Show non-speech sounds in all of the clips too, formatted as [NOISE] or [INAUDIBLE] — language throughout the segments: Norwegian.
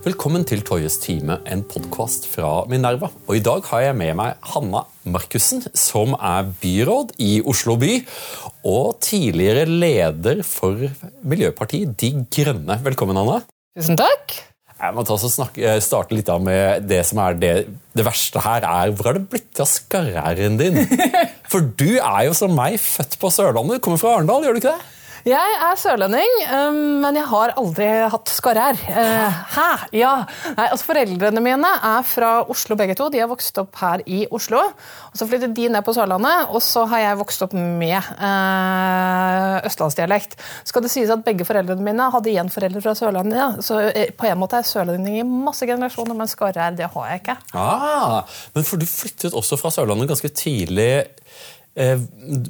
Velkommen til Toyes time, en podkast fra Minerva. Og I dag har jeg med meg Hanna Markussen, som er byråd i Oslo by. Og tidligere leder for Miljøpartiet De Grønne. Velkommen, Hanna. Tusen takk. Jeg må ta og snakke, eh, starte litt av med det som er det, det verste her. er, Hvor har det blitt av skarre-r-en din? [LAUGHS] For du er jo som meg født på Sørlandet. Kommer fra Arendal, gjør du ikke det? Jeg er sørlending, um, men jeg har aldri hatt skarre-r. Uh, hæ? Ja. Nei, altså Foreldrene mine er fra Oslo begge to. De har vokst opp her i Oslo. Og Så flyttet de ned på Sørlandet, og så har jeg vokst opp med uh, østlandsdialekt. Skal det sies at Begge foreldrene mine hadde igjen foreldre fra Sørlandet. Så på en måte er jeg sørlending i masse generasjoner, men skarre-r det har jeg ikke. Ah, men for du flyttet også fra Sørlandet ganske tidlig. Eh,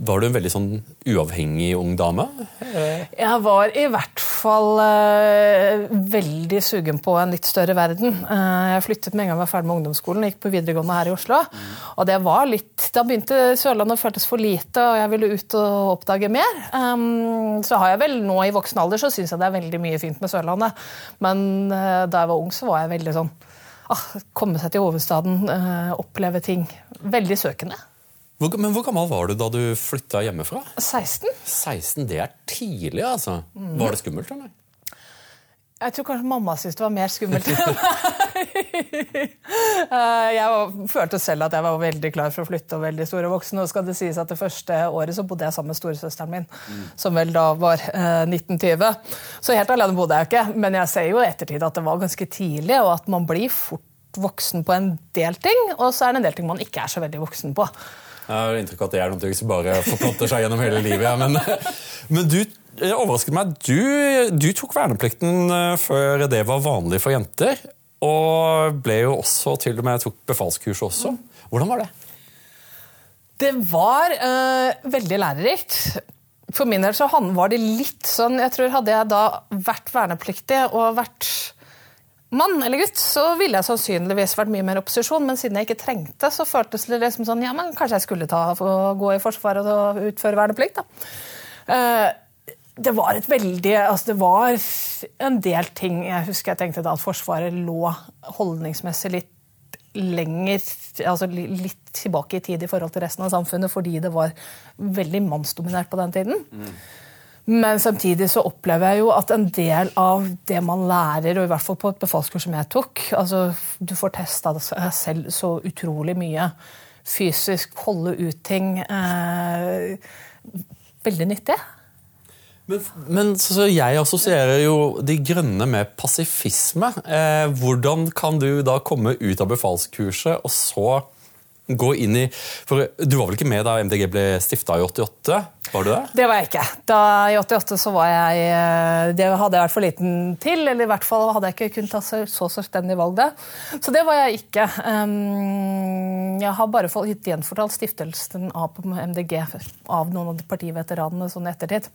var du en veldig sånn uavhengig ung dame? Jeg var i hvert fall eh, veldig sugen på en litt større verden. Eh, jeg flyttet med en gang jeg var ferdig med ungdomsskolen, gikk på videregående her i Oslo. Og det var litt, Da begynte Sørlandet å føltes for lite, og jeg ville ut og oppdage mer. Um, så har jeg vel nå i voksen alder så syns jeg det er veldig mye fint med Sørlandet. Men da jeg var ung, så var jeg veldig sånn ah, Komme seg til hovedstaden, oppleve ting. Veldig søkende. Hvor, men hvor gammel var du da du flytta hjemmefra? 16. 16, Det er tidlig, altså. Mm. Var det skummelt, eller? Jeg tror kanskje mamma syntes det var mer skummelt enn meg. [LAUGHS] Jeg var, følte selv at jeg var veldig klar for å flytte og veldig stor og voksen. Og skal det sies at det første året så bodde jeg sammen med storesøsteren min, mm. som vel da var eh, 1920. Så helt alene bodde jeg ikke, men jeg ser jo i ettertid at det var ganske tidlig, og at man blir fort voksen på en del ting, og så er det en del ting man ikke er så veldig voksen på. Jeg har inntrykk av at det er noe som bare forplanter seg gjennom hele livet. Ja. Men, men, du overrasket meg. Du, du, tok verneplikten eh, før det var vanlig for jenter. Og ble jo også til og med tok befalskurs også. Hvordan var det? Det var øh, veldig lærerikt. For min del så var det litt sånn jeg tror Hadde jeg da vært vernepliktig og vært mann eller gutt, så ville jeg sannsynligvis vært mye mer opposisjon. Men siden jeg ikke trengte, så føltes det liksom sånn ja, men kanskje jeg skulle ta, gå i Forsvaret og utføre verneplikt. da. Uh, det var et veldig altså Det var en del ting jeg husker jeg tenkte da at Forsvaret lå holdningsmessig litt lenger altså litt tilbake i tid i forhold til resten av samfunnet, fordi det var veldig mannsdominert på den tiden. Mm. Men samtidig så opplever jeg jo at en del av det man lærer, og i hvert fall på et befalskurs som jeg tok altså Du får testa deg selv så utrolig mye. Fysisk, holde ut ting. Eh, veldig nyttig. Men, men så jeg assosierer jo De grønne med pasifisme. Eh, hvordan kan du da komme ut av befalskurset og så gå inn i For Du var vel ikke med da MDG ble stifta i 88? Var du det? Det var jeg ikke. Da I 88 så var jeg eh, Det hadde jeg vært for liten til. Eller i hvert fall hadde jeg ikke kunnet ta så selvstendig valg det. Så det var jeg ikke. Jeg har bare fått gjenfortalt stiftelsen av MDG av noen av de partiveteranene sånn ettertid.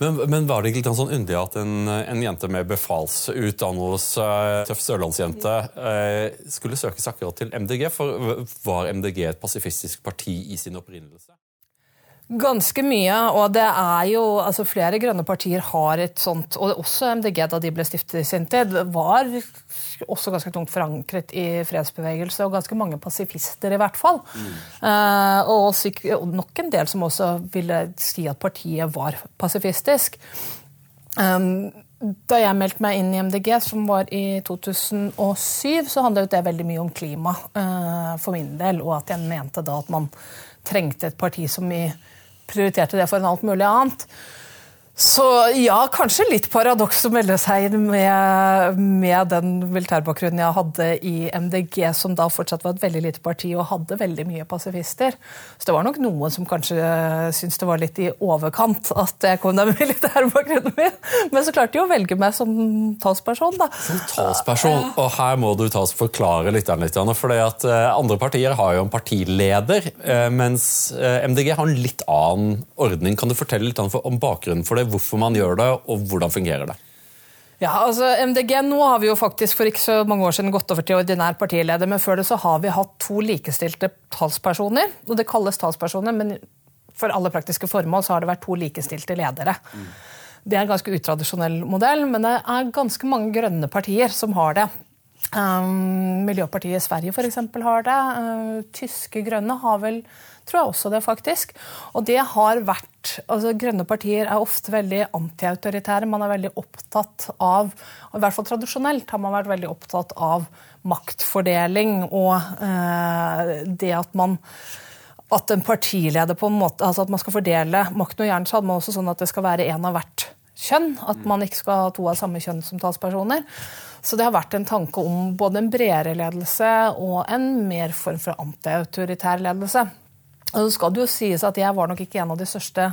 Men, men, var det ikke litt sånn underlig at en, en, jente med befalsutdannelse, tøff sørlandsjente, eh, skulle søkes akkurat til MDG? For var MDG et pasifistisk parti i sin opprinnelse? Ganske mye, og det er jo altså Flere grønne partier har et sånt, og også MDG da de ble stiftet i sin tid, var også ganske tungt forankret i fredsbevegelse, og ganske mange pasifister, i hvert fall. Mm. Uh, og nok en del som også ville si at partiet var pasifistisk. Um, da jeg meldte meg inn i MDG, som var i 2007, så handlet det veldig mye om klima uh, for min del, og at jeg mente da at man trengte et parti som i prioriterte det foran alt mulig annet. Så ja, kanskje litt paradoks å melde seg med, med, den militærbakgrunnen jeg hadde i MDG, som da fortsatt var et veldig lite parti og hadde veldig mye pasifister. Så det var nok noen som kanskje syntes det var litt i overkant at jeg kom der med [LAUGHS] militærbakgrunnen min. Men så klarte de å velge meg som talsperson, da. Som talsperson, og her må du ta oss forklare litt, litt for eh, andre partier har jo en partileder, eh, mens eh, MDG har en litt annen ordning. Kan du fortelle litt om bakgrunnen for det? Hvorfor man gjør det, og hvordan fungerer det? Ja, altså MDG nå har vi jo faktisk for ikke så mange år siden gått over til ordinær partileder, men før det så har vi hatt to likestilte talspersoner. og Det kalles talspersoner, men for alle praktiske formål så har det vært to likestilte ledere. Mm. Det er en ganske utradisjonell modell, men det er ganske mange grønne partier som har det. Um, Miljøpartiet i Sverige eksempel, har det. Uh, tyske grønne har vel tror jeg også det, faktisk. Og det har vært altså Grønne partier er ofte veldig antiautoritære. Man er veldig opptatt av, i hvert fall tradisjonelt har man vært veldig opptatt av maktfordeling og eh, det at man at en partileder på en måte, altså at man skal fordele makten. og Gjerne så hadde man også sånn at det skal være én av hvert kjønn. At man ikke skal ha to av samme kjønn som talspersoner. Så det har vært en tanke om både en bredere ledelse og en mer form for antiautoritær ledelse. Og så skal det jo sies at Jeg var nok ikke en av de største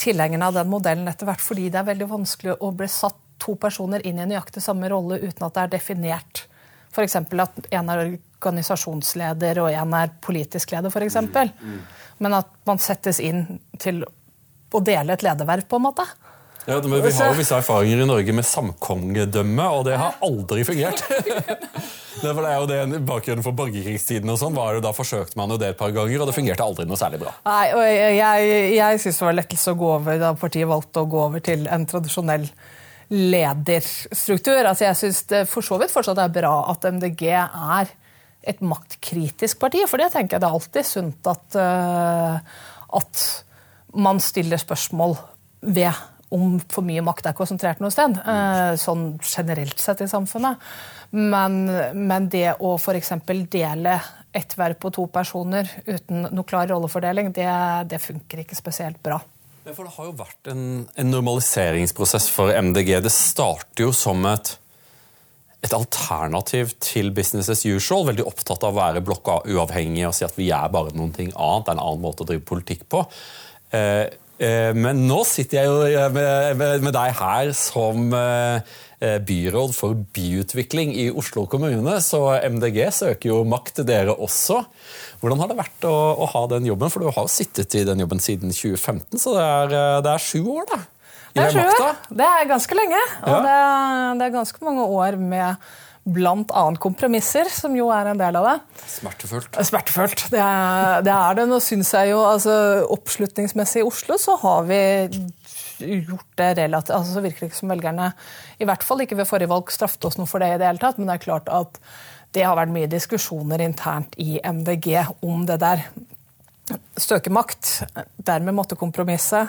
tilhengerne av den modellen etter hvert, fordi det er veldig vanskelig å bli satt to personer inn i nøyaktig samme rolle uten at det er definert. F.eks. at en er organisasjonsleder og en er politisk leder, f.eks. Mm, mm. Men at man settes inn til å dele et lederverv, på en måte. Ja, men Vi har jo visse erfaringer i Norge med samkongedømme, og det har aldri fungert. [LAUGHS] det er jo det Bakgrunnen for borgerkrigstiden og sånn var jo da forsøkte man jo det et par ganger, og det fungerte aldri noe særlig bra. Nei, og Jeg, jeg, jeg syns det var lettelse å gå over da partiet valgte å gå over til en tradisjonell lederstruktur. Altså Jeg syns det for så vidt fortsatt er bra at MDG er et maktkritisk parti. For det tenker jeg det er alltid sunt at, uh, at man stiller spørsmål ved om for mye makt er konsentrert noe sted. Uh, sånn generelt sett i samfunnet. Men, men det å f.eks. dele ett verv på to personer uten noe klar rollefordeling, det, det funker ikke spesielt bra. Ja, for Det har jo vært en, en normaliseringsprosess for MDG. Det starter jo som et et alternativ til business as usual. Veldig opptatt av å være blokka uavhengig og si at vi er bare noen ting annet. Det er en annen måte å drive politikk på. Eh, eh, men nå sitter jeg jo med deg her som eh, byråd for byutvikling i Oslo kommune, så MDG søker jo makt til dere også. Hvordan har det vært å, å ha den jobben? For du har jo sittet i den jobben siden 2015, så det er, det er sju år, da? Det er sju Det er ganske lenge. Og det, det, er ganske mange år med bl.a. kompromisser, som jo er en del av det. Smertefullt. Smertefullt. Det er det. Er det. Nå syns jeg jo altså, Oppslutningsmessig i Oslo så har vi gjort det relativt altså, Så virker det ikke som velgerne, i hvert fall ikke ved forrige valg, straffet oss noe for det i det hele tatt. Men det er klart at det har vært mye diskusjoner internt i MDG om det der. Støke makt, dermed måtte kompromisse.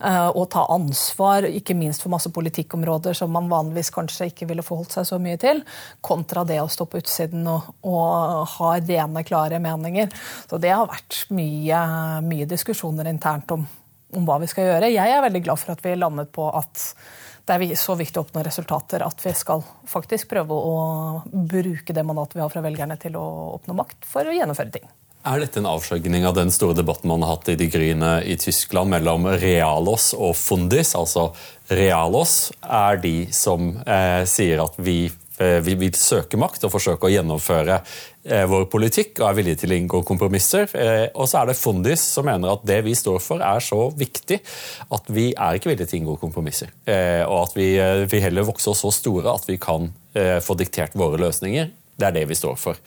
Eh, og ta ansvar, ikke minst for masse politikkområder som man vanligvis kanskje ikke ville forholdt seg så mye til, kontra det å stå på utsiden og, og ha rene, klare meninger. Så det har vært mye, mye diskusjoner internt om, om, hva vi skal gjøre. Jeg er veldig glad for at vi landet på at det er så viktig å oppnå resultater at vi skal faktisk prøve å bruke det mandatet vi har fra velgerne til å oppnå makt for å gjennomføre ting. Er dette en avskjøgning av den store debatten man har hatt i De Gryne i Tyskland mellom Realos og Fundis? Altså Realos er de som eh, sier at vi, eh, vi vil søke makt og forsøke å gjennomføre eh, vår politikk og er villige til å inngå kompromisser. Eh, og så er det Fundis som mener at det vi står for er så viktig at vi er ikke villige til å inngå kompromisser. Eh, og at vi, eh, vi heller vokser oss så store at vi kan få diktert våre løsninger. Det er det vi står for.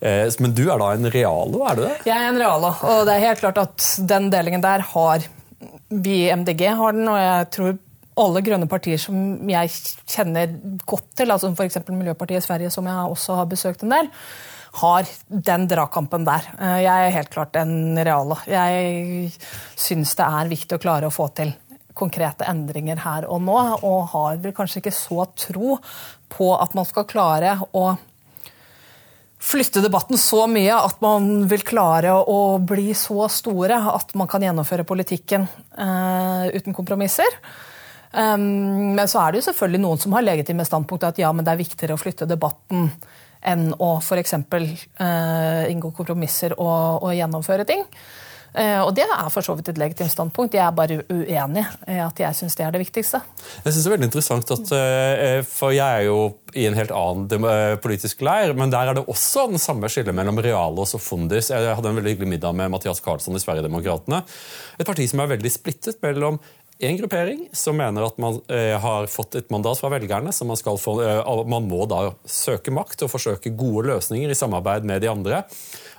Eh, men du er da en realo, er du det? Jeg er en realo, og det er helt klart at den delingen der har vi i MDG har den, og jeg tror alle grønne partier som jeg kjenner godt til, altså f.eks. Miljøpartiet i Sverige, som jeg også har besøkt en del, har den dragkampen der. Eh, jeg er helt klart en reale. Jeg syns det er viktig å klare å få til konkrete endringer her og nå, og har vel kanskje ikke så tro på at man skal klare å flytte debatten så mye at man vil klare å bli så store at man kan gjennomføre politikken uh, uten kompromisser. Um, men så er det jo selvfølgelig noen som har legitime standpunkt at ja, men det er viktigere å flytte debatten enn å f.eks. Uh, eh, inngå kompromisser og, og gjennomføre ting. Eh, og det er for så vidt et legitimt standpunkt. Jeg er bare uenig i at jeg syns det er det viktigste. Jeg synes det er veldig interessant at, eh, For jeg er jo i en helt annen eh, politisk leir, men der er det også den samme skillet mellom Realos og Fundis. Jeg hadde en veldig hyggelig middag med Mathias Karlsson i Sverigedemokraterna. Et parti som er veldig splittet mellom en gruppering som mener at man eh, har fått et mandat fra velgerne, så man, få, eh, man, må da søke makt og forsøke gode løsninger i samarbeid med de andre.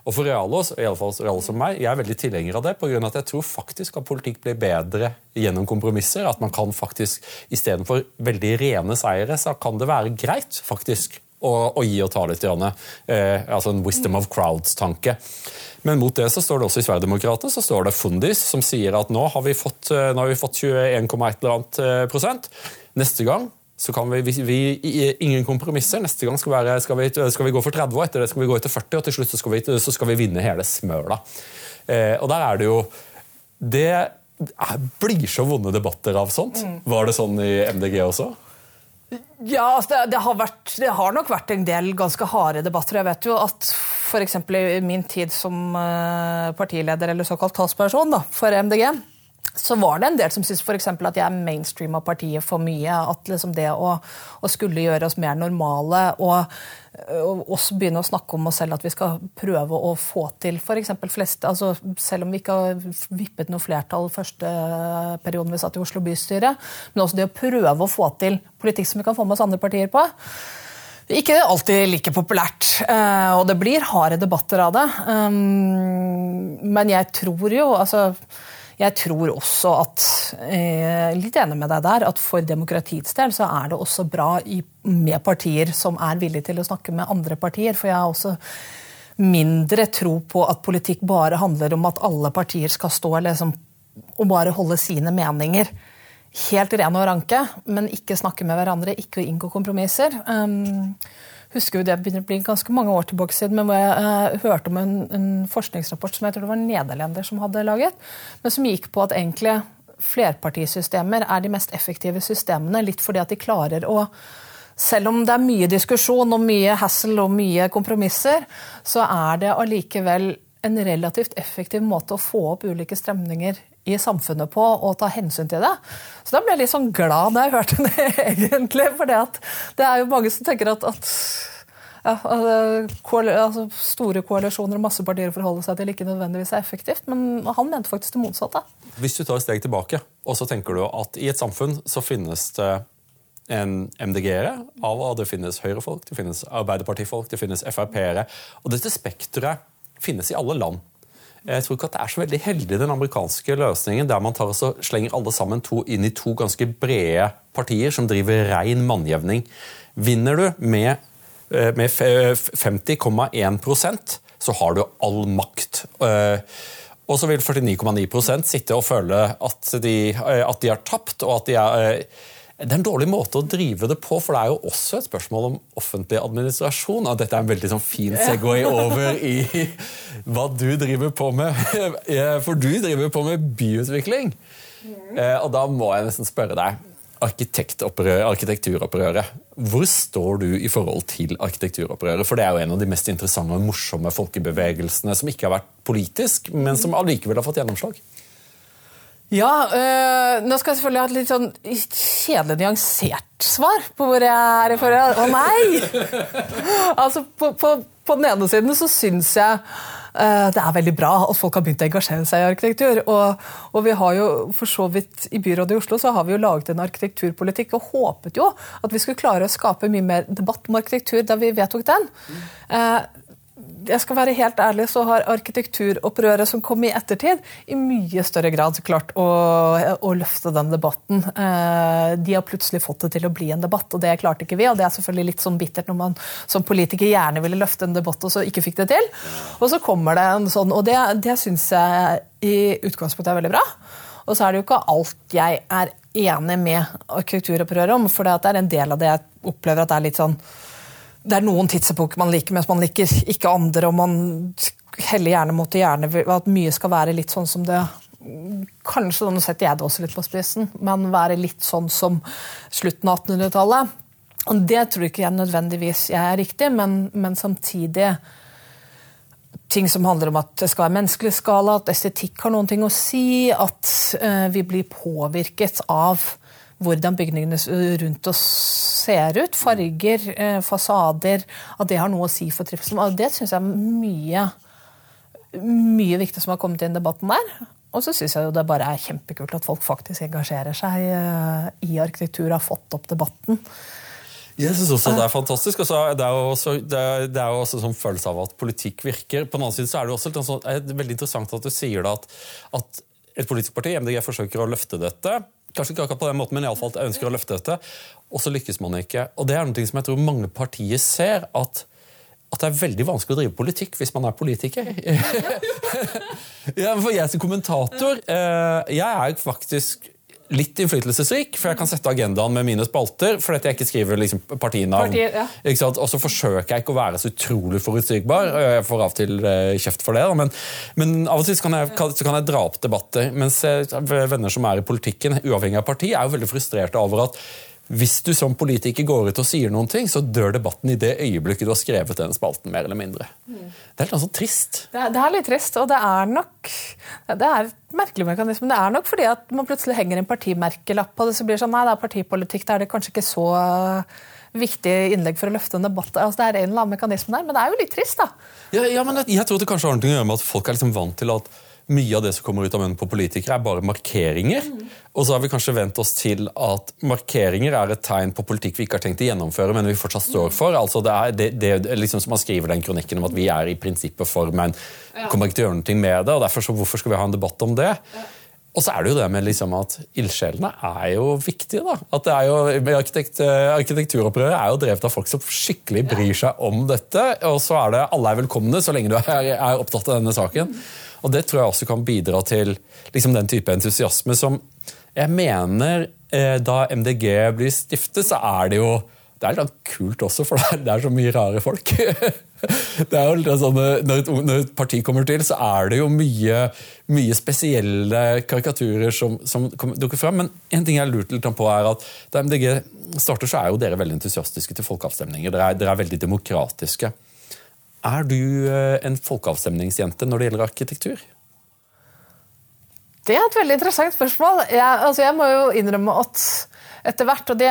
Og for alle fall Realos som meg, jeg er veldig tilhenger av det, på grunn av at jeg tror faktisk at politikk blir bedre gjennom kompromisser. At man kan faktisk, istedenfor veldig rene seire, så kan det være greit faktisk å, å gi og ta litt. Eh, altså en wisdom of crowds-tanke. Men mot det så står det også i Sverigedemokraterna så står det Fundis, som sier at nå har vi fått, eh, har vi fått 21,1 eh, prosent. Neste gang så kan vi, vi, Ingen kompromisser. Neste gang skal, være, skal, vi, skal, vi, gå for 30, og etter det skal vi gå etter 40, og til slutt så skal vi, så skal vi vinne hele smøla. Eh, og der er det jo Det blir så vonde debatter av sånt. Mm. Var det sånn i MDG også? Ja, altså det, det, har vært, det, har nok vært en del ganske harde debatter. Jeg vet jo at f.eks. i min tid som eh, partileder eller såkalt talsperson for MDG, så var det en del som syntes f.eks. at jeg mainstreama partiet for mye. At liksom det å, å, skulle gjøre oss mer normale og, og også begynne å snakke om oss selv at vi skal prøve å få til f.eks. fleste altså Selv om vi ikke har vippet noe flertall første perioden vi satt i Oslo bystyre, men også det å prøve å få til politikk som vi kan få med oss andre partier på. Ikke alltid like populært, eh, og det blir harde debatter av det. Um, men jeg tror jo altså jeg tror også at eh, Litt enig med deg der, at for demokratiets del så er det også bra i, med partier som er villige til å snakke med andre partier. For jeg har også mindre tro på at politikk bare handler om at alle partier skal stå liksom, og bare holde sine meninger helt rene og ranke, men ikke snakke med hverandre, ikke inngå kompromisser. Um, husker jo det begynner å bli ganske mange år tilbake siden, men hvor jeg uh, hørte om en, en, forskningsrapport som jeg tror det var en nederlender som hadde laget, men som gikk på at egentlig flerpartisystemer er de mest effektive systemene, litt fordi at de klarer å selv om det er mye diskusjon og mye hassle og mye kompromisser, så er det allikevel en relativt effektiv måte å få opp ulike strømninger i samfunnet på å ta hensyn til det. Så da ble jeg litt sånn glad da jeg hørte [LAUGHS] det, egentlig. For det er jo mange som tenker at, at ja, altså, store koalisjoner og masse partier forholder seg til ikke nødvendigvis er effektivt. Men han mente faktisk det motsatte. Hvis du tar et steg tilbake, og så tenker du at i et samfunn så finnes det en MDG-ere, av og det finnes Høyre-folk, det finnes Arbeiderpartifolk, det finnes Frp-ere. Og dette spekteret finnes i alle land. Jeg tror ikke at det er så veldig heldig den amerikanske løsningen, der man tar og slenger alle sammen to, inn i to ganske brede partier som driver rein mannjevning. Vinner du med, eh, med 50,1% så har du all makt. Eh, og så vil 49,9% sitte og føle at de, eh, at de har tapt, og at de er det er en dårlig måte å drive det på, for det er jo også et spørsmål om offentlig administrasjon. Og dette er en veldig sånn fin Segway [LAUGHS] over i hva du driver på med. [LAUGHS] For du driver på med byutvikling. Eh, og da må jeg nesten spørre deg. Arkitekturopprøret. Hvor står du i forhold til arkitekturopprøret? For det er jo en av de mest interessante og morsomme folkebevegelsene som ikke har vært politisk, men som allikevel har fått gjennomslag. Ja, øh, nå skal jeg selvfølgelig ha et litt sånn kjedelig nyansert svar på hvor jeg er i forhold. Å nei! [LAUGHS] altså, på, på, på, den ene siden så syns jeg øh, det er veldig bra at folk har begynt å engasjere seg i arkitektur. Og, og, vi har jo for så vidt i byrådet i Oslo så har vi jo laget en arkitekturpolitikk og håpet jo at vi skulle klare å skape mye mer debatt om arkitektur da vi vedtok den. Mm. Uh, jeg skal være helt ærlig, så har arkitekturopprøret som kom i ettertid, i mye større grad klart å, å, løfte den debatten. Eh, de har plutselig fått det til å bli en debatt, og det klarte ikke vi. Og det er selvfølgelig litt sånn bittert når man som politiker gjerne ville løfte en debatt og så ikke fikk det til. Og så kommer det en sånn, og det, det syns jeg i utgangspunktet er veldig bra. Og så er det jo ikke alt jeg er enig med arkitekturopprøret om, for det er en del av det jeg opplever at det er litt sånn det er noen tidsepoker man liker, mens man liker ikke andre. og man heller gjerne mot det gjerne at mye skal være litt sånn som det Kanskje, nå setter jeg det også litt på spissen, men være litt sånn som slutten av 1800-tallet. Og Det tror ikke jeg nødvendigvis jeg er riktig, men, men, samtidig ting som handler om at det skal være menneskelig skala, at estetikk har noen ting å si, at uh, vi blir påvirket av hvordan bygningene rundt oss ser ut. Farger, eh, fasader. At det har noe å si for trivselen. Det syns jeg er mye, mye viktig som har kommet inn i debatten der. Og så syns jeg jo det bare er kjempekult at folk faktisk engasjerer seg eh, i arkitektur og har fått opp debatten. Jeg synes også Det er fantastisk. Også, det er jo også, det er, det er også sånn følelse av at politikk virker. På den annen side så er det også sånn, er veldig interessant at du sier det at, at et politisk parti, MDG, forsøker å løfte dette. Kanskje ikke akkurat på den måten, men i alle fall at jeg ønsker å løfte dette. Og så lykkes man ikke. Og det er noe som jeg tror mange partier ser. at at det er veldig vanskelig å drive politikk hvis man er politiker. [LAUGHS] [LAUGHS] ja, for jeg som kommentator eh, Jeg er faktisk litt innflytelsesrik, for jeg kan sette agendaen med mine spalter. For at jeg ikke skriver liksom, partinavn. Parti, ja. Og så forsøker jeg ikke å være så utrolig forutsigbar. Jeg får av og til eh, kjeft for det, da. Men, men, av og til kan, jeg, så kan jeg dra opp debatter. Mens venner som er i politikken, uavhengig av parti, er jo veldig frustrerte over at hvis du som politiker går ut og sier noen ting, så dør debatten i det øyeblikket du har skrevet den spalten. mer eller mindre. Mm. Det er litt sånn trist. Det er, det er, litt trist, og det er nok det er et merkelig mekanisme. Det er nok fordi at man plutselig henger en partimerkelapp på det, så blir det sånn nei, det er partipolitikk, da er det kanskje ikke så viktig innlegg for å løfte en debatt. Altså, det er en eller annen mekanisme der, men det er jo litt trist, da. Ja, ja men jeg, jeg tror det kanskje har noe å gjøre med at folk er liksom vant til at mye av det som kommer ut av munnen på politikere, er bare markeringer. Og så har vi kanskje vent oss til at markeringer er et tegn på politikk vi ikke har tenkt å gjennomføre, men vi fortsatt står for. Altså det er det, det liksom som Man skriver den kronikken om at vi er i prinsippet for, men kommer ikke til å gjøre noe med det. og derfor så Hvorfor skal vi ha en debatt om det? Og så er det jo det med liksom at ildsjelene er jo viktige. da. At det er jo, arkitekt, Arkitekturopprøret er jo drevet av folk som skikkelig bryr seg om dette. Og så er det alle er velkomne så lenge du er, er opptatt av denne saken. Og det tror jeg også kan bidra til liksom, den type entusiasme som jeg mener eh, da MDG blir stiftet, så er det jo det er litt kult også, for [LAUGHS] det er så mye rare folk. [LAUGHS] det er jo sånn, når, et, når et parti kommer til, så er det jo mye, mye spesielle karikaturer som, som dukker fram. Men en ting jeg har lurt litt på er at da MDG starter, så er jo dere veldig entusiastiske til folkeavstemninger. Dere er, dere er veldig demokratiske. Er du eh, en folkeavstemningsjente når det gjelder arkitektur? Det er et veldig interessant spørsmål. Jeg, altså jeg må jo innrømme at etter hvert, og det,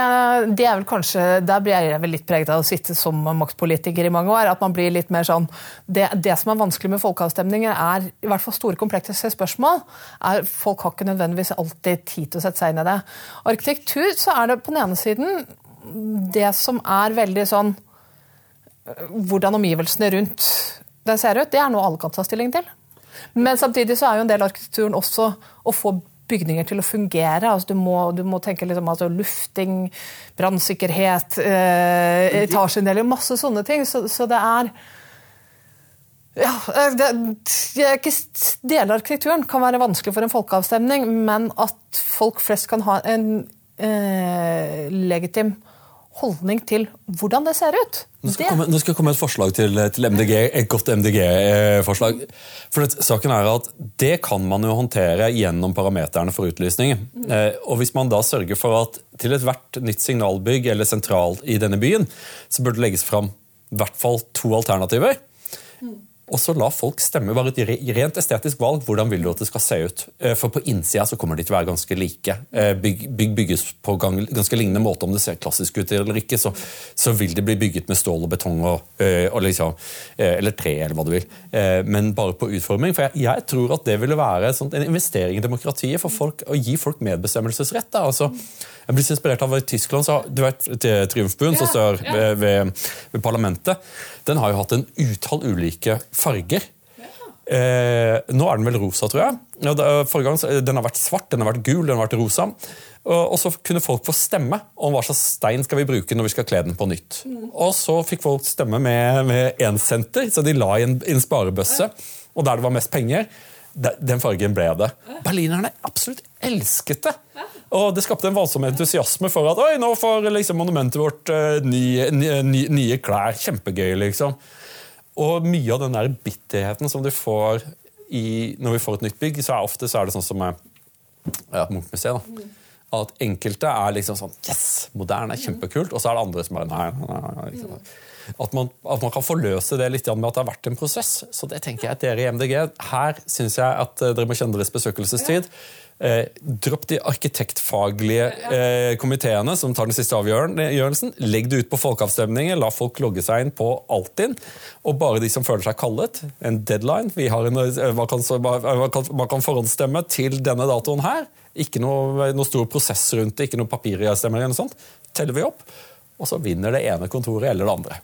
det, er vel kanskje, Der blir jeg vel litt preget av å sitte som maktpolitiker i mange år. at man blir litt mer sånn, Det, det som er vanskelig med folkeavstemninger, er i hvert fall store komplekse spørsmål. er Folk har ikke nødvendigvis alltid tid til å sette seg inn i det. Arkitektur så er det på den ene siden det som er veldig sånn hvordan omgivelsene rundt den ser ut, det er noe alle kan ta stilling til. Men samtidig så er jo en del av arkitekturen også å få bygninger til å fungere. Altså, du, må, du, må, tenke liksom, altså, lufting, brannsikkerhet, eh, etasjeinndeling, masse sånne ting. Så, så det er ja, eh, det, det, Deler av arkitekturen kan være vanskelig for en folkeavstemning, men at folk flest kan ha en eh, legitim holdning til hvordan det ser ut. Nå skal, det... komme, nå skal komme et forslag til, til MDG, et godt MDG-forslag. For det, saken er at Det kan man jo håndtere gjennom parameterne for utlysning. Mm. Eh, og Hvis man da sørger for at til ethvert nytt signalbygg eller sentral i denne byen, så burde det legges fram i hvert fall to alternativer. Og så la folk stemme. Bare et rent estetisk valg. Hvordan vil du at det skal se ut? Eh, for på innsida så kommer de til å være ganske like. Eh, bygg bygges på ganske lignende måte. Om det ser klassisk ut eller ikke, så, så vil det bli bygget med stål og betong og, eh, og liksom, eller tre, eller hva du vil. Men bare på utforming. For jeg, jeg tror at det ville være en investering i demokratiet for folk, å gi folk medbestemmelsesrett. Da. altså jeg blir så inspirert av i Tyskland, så, du vet, Triumfbuen som står ved, ved, ved, parlamentet, den har jo hatt en utall ulike farger. Eh, nå er den vel rosa, tror jeg. Ja, gang, Den har vært svart, den har vært gul, den har vært rosa. Og, og så kunne folk få stemme om hva slags stein skal vi bruke når vi skal kle den på nytt. Mm. Og så fikk folk stemme med én center, så de la i en, en sparebøsse. Og der det var mest penger, den fargen ble det. Berlinerne absolutt elsket det. Og det skapte en voldsom entusiasme for at oi, nå får liksom monumentet vårt uh, nye, nye, nye, klær. Kjempegøy, liksom. Og mye av den der bitterheten som du får i, når vi får et nytt bygg, så er ofte så er det sånn som ja, Munch-museet. At enkelte er liksom sånn Yes! Moderne, kjempekult. Og så er det andre som er nei, nei, nei, nei at man, at man, kan forløse det litt med at det har vært en prosess. Så det tenker jeg at dere i MDG, Her syns jeg at eh, dere må kjenne deres besøkelsestid. Eh, dropp de arkitektfaglige eh, komiteene som tar den siste avgjørelsen. Legg det ut på folkeavstemninger, la folk logge seg inn på Altinn. Og bare de som føler seg kallet, en deadline en, eh, man, kan, man, kan, forhåndsstemme til denne datoen her. Ikke noe, noe stor prosess rundt det, ikke noe papiravstemning eller noe sånt. Teller vi opp, og så vinner det ene kontoret eller det andre.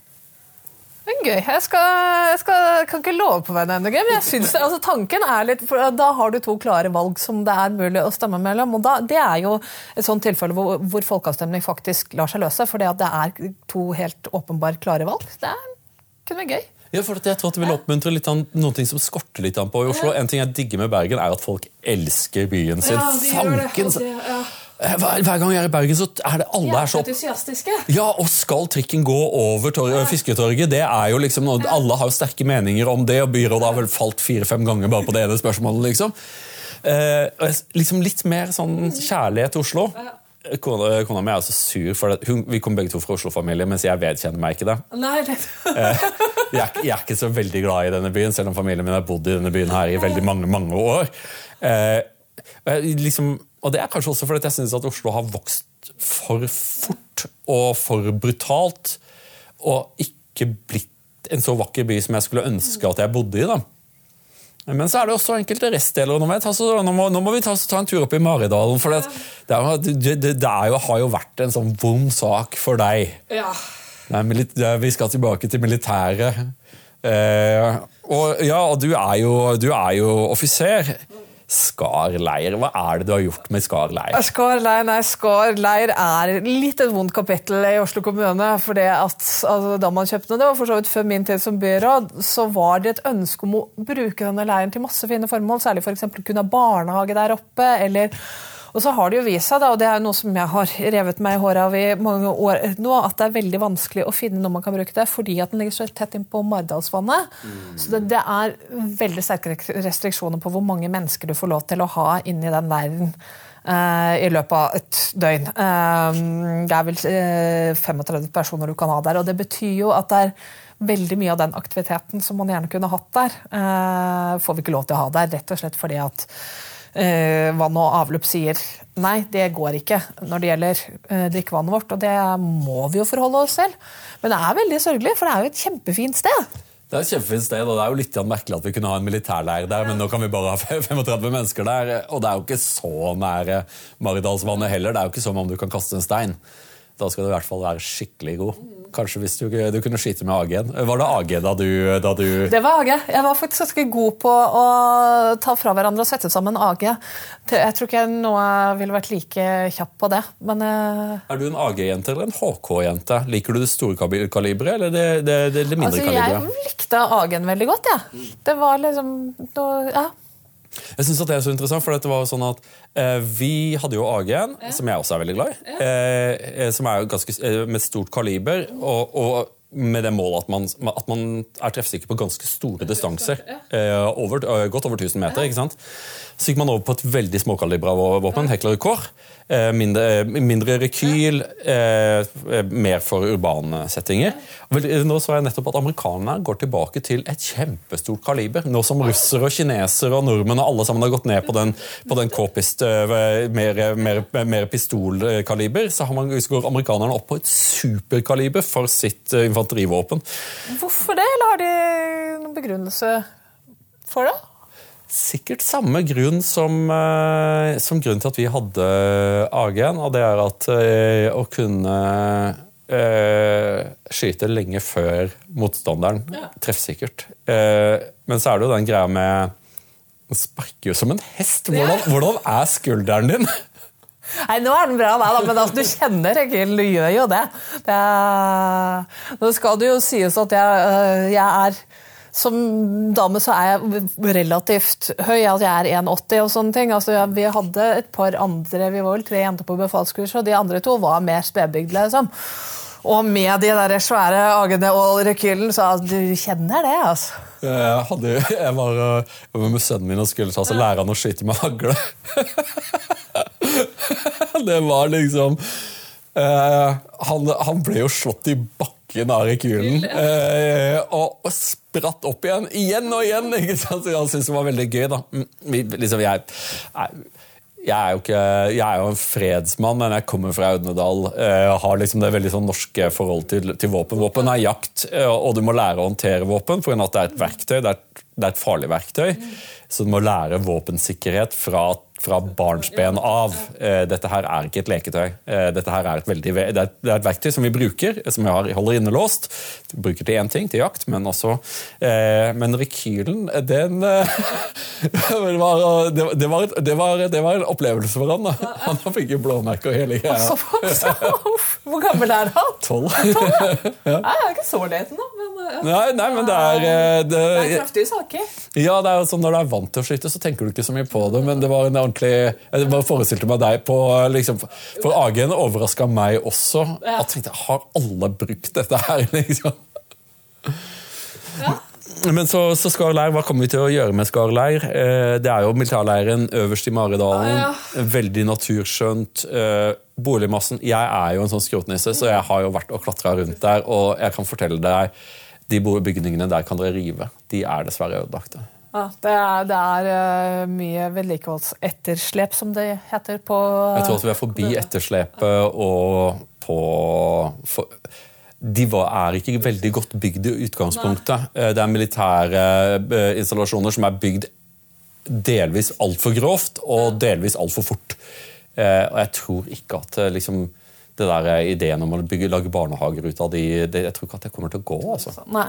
Det gøy. Jeg, skal, jeg skal, kan ikke love på vegne av MDG, men jeg synes, altså, tanken er litt for Da har du to klare valg som det er mulig å stemme mellom. og da, Det er jo et sånt tilfelle hvor, hvor folkeavstemning faktisk lar seg løse. For det er to helt åpenbart klare valg. Det er, kunne vært gøy. Ja, for jeg tror at det vil oppmuntre litt an, noen ting som skorter litt an på i Oslo. En ting jeg digger med Bergen, er at folk elsker byen sin. Ja, de Fanken! det, Eh, Hver, hver gang jeg er i Bergen, så er det alle er så entusiastiske. Ja, og skal trikken gå over ja. Fisketorget? Det er jo liksom noe, Alle har jo sterke meninger om det, og byrådet har vel falt fire-fem ganger bare på det ene spørsmålet. liksom. Eh, liksom Litt mer sånn kjærlighet til Oslo. Kona, kona mi er så sur, for. Hun, vi kommer begge to fra Oslo-familie, mens jeg vedkjenner meg ikke det. Nei, det... Jeg er, jeg er ikke så veldig glad i denne byen, selv om familien min har bodd i denne byen her i veldig mange mange år. Eh, liksom, og det er kanskje også fordi jeg syns at Oslo har vokst for fort og for brutalt. Og ikke blitt en så vakker by som jeg skulle ønske at jeg bodde i. da. Men så er det også enkelte restdeler. Nå må, ta, så, nå må, nå må vi ta, ta en tur opp i Maridalen. For det, det, er det, er jo, har jo vært en sånn vond sak for deg. Ja. Ja, vi skal tilbake til militæret. Eh, og ja, du er jo, du er jo offiser. Skar leir, hva er det du har gjort med Skar leir? Skar leir, nei, Skar leir er litt et vondt kapittel i Oslo kommune. for det at altså, Da man kjøpte den, det var for så vidt før min tid som byråd, så var det et ønske om å bruke denne leiren til masse fine formål. Særlig f.eks. For kunne ha barnehage der oppe. eller og så har det jo vist seg, da, og det er noe som jeg har revet meg i håret av i mange år nå, at det er veldig vanskelig å finne noe man kan bruke det, fordi at den ligger så tett innpå Maridalsvannet. Så det, det er veldig sterke restriksjoner på hvor mange mennesker du får lov til å ha inni den verden. Uh, I løpet av et døgn. Uh, det er vel uh, 35 personer du kan ha der. og Det betyr jo at det er veldig mye av den aktiviteten som man gjerne kunne hatt der, eh, får vi ikke lov til å ha der. Rett og slett fordi at eh, vann og avløp sier nei, det går ikke når det gjelder eh, drikkevannet vårt. Og det må vi jo forholde oss til. Men det er veldig sørgelig, for det er jo et kjempefint sted. Det er et kjempefint sted, og det er jo litt merkelig at vi kunne ha en militærleir der, men nå kan vi bare ha 35 mennesker der. Og det er jo ikke så nære Maridalsvannet heller. Det er jo ikke som om du kan kaste en stein. Da skal du i hvert fall være skikkelig god. Kanskje hvis du, du kunne skyte med AG-en. Var det AG da du, da du Det var AG. Jeg var faktisk ganske god på å ta fra hverandre og sette sammen AG. Jeg tror ikke jeg nå ville vært like kjapp på det, men eh, Er du en AG-jente eller en HK-jente? Liker du det store kali- kaliberet eller det, det, det, mindre altså, jeg kaliberet? likte AG-en veldig godt, jeg. Ja. Det var liksom noe Ja. Jeg synes at det er så interessant, for det var jo sånn at eh, Vi hadde jo AG-en, som jeg også er veldig glad i, eh, eh, som er ganske, eh, med stort kaliber. og, og med det målet at man, at man er treffsikker på ganske store distanser. Eh, over, eh, godt over 1000 meter. ikke sant? Så gikk man over på et veldig småkalibra våpen, Hekler Kår. Eh, mindre, mindre rekyl, eh, mer for urbane settinger. Nå så jeg nettopp at amerikanerne går tilbake til et kjempestort kaliber. Nå som russere og kinesere og nordmenn og alle sammen har gått ned på den, på den k-pist, eh, mer, mer, mer pistolkaliber, så, har man, så går amerikanerne opp på et superkaliber for sitt eh, infanterivåpen. Hvorfor det, eller har de noen begrunnelse for det? Sikkert samme grunn som, eh, som grunnen til at vi hadde AG-en, og det er at eh, å kunne eh, skyte lenge før motstanderen treffsikkert. Eh, men så er det jo den greia med Den sparker jo som en hest. Hvordan, hvordan er skulderen din? Nei, nå er den bra, da, men altså, du kjenner Egil, du gjør jo det. det er, nå skal det jo sies at jeg, øh, jeg er som dame så er jeg relativt høy, altså jeg er 1,80 og sånne ting. Altså, vi hadde et par andre, vi var vel tre jenter på befalskurs, og de andre to var mer spedbygd, liksom. Og med de der svære agene og rekylen, så altså, du kjenner det, altså. Jeg, hadde, jeg, var, eh, jeg var med sønnen min og skulle ta så lære han å skyte med hagle. [LAUGHS] [LAUGHS] Det var liksom uh, han, han ble jo slått i bakken av rekylen. Uh, og, og spratt opp igjen. Igjen og igjen! ikke sant? Så Han syntes det var veldig gøy. da. Mm, Liksom, jeg, jeg, er, jo ikke, jeg er jo en fredsmann, men jeg kommer fra Audnedal. Jeg har liksom det veldig sånn norske forhold til, til våpen. Våpen er jakt, og du må lære å håndtere våpen, for det er et verktøy. Det er, det er et farlig verktøy. Så du må lære våpensikkerhet fra fra barnsben av. Eh, dette her er ikke et leketøy. Eh, dette her er et, veldig, det er et, det er verktøy som vi bruker, som vi holder innelåst. Vi bruker til én ting, til jakt, men også eh, Men rekylen, den [LAUGHS] det, var, det, var, det, var, det, var, en opplevelse for han. da. Han fikk jo blåmerker og hele greia. Hvor gammel er han? Tolv. [LAUGHS] ja. Jeg er ikke så liten, da. Men, ja. nei, nei, men det er Det, er kraftige saker. Ja, det er sånn Når du er vant til å skyte, så tenker du ikke så mye på det. Men det var en ordentlig Jeg bare forestilte meg deg på liksom, For AG-en overraska meg også. Ja. Jeg tenkte, Har alle brukt dette her, [LAUGHS] liksom? Ja. Men så, så Skarleir, hva kommer vi til å gjøre med Skarleir? Eh, det er jo militærleiren øverst i Maridalen. Ah, ja. Veldig naturskjønt. Eh, boligmassen Jeg er jo en sånn skrotnisse, så jeg har jo vært og klatra rundt der. Og jeg kan fortelle deg, de bygningene der kan dere rive. De er dessverre ødelagte. Ja, det er, det er uh, mye vedlikeholdsetterslep, som det heter på Jeg tror at vi er forbi etterslepet og på for, De var, er ikke veldig godt bygd i utgangspunktet. Nei. Eh, det er militære installasjoner som er bygd delvis altfor grovt og delvis altfor fort. Og jeg tror ikke at liksom det der ideen om å bygge, lage barnehager ut av de, det, Jeg tror ikke at det kommer til å gå. altså. Nei,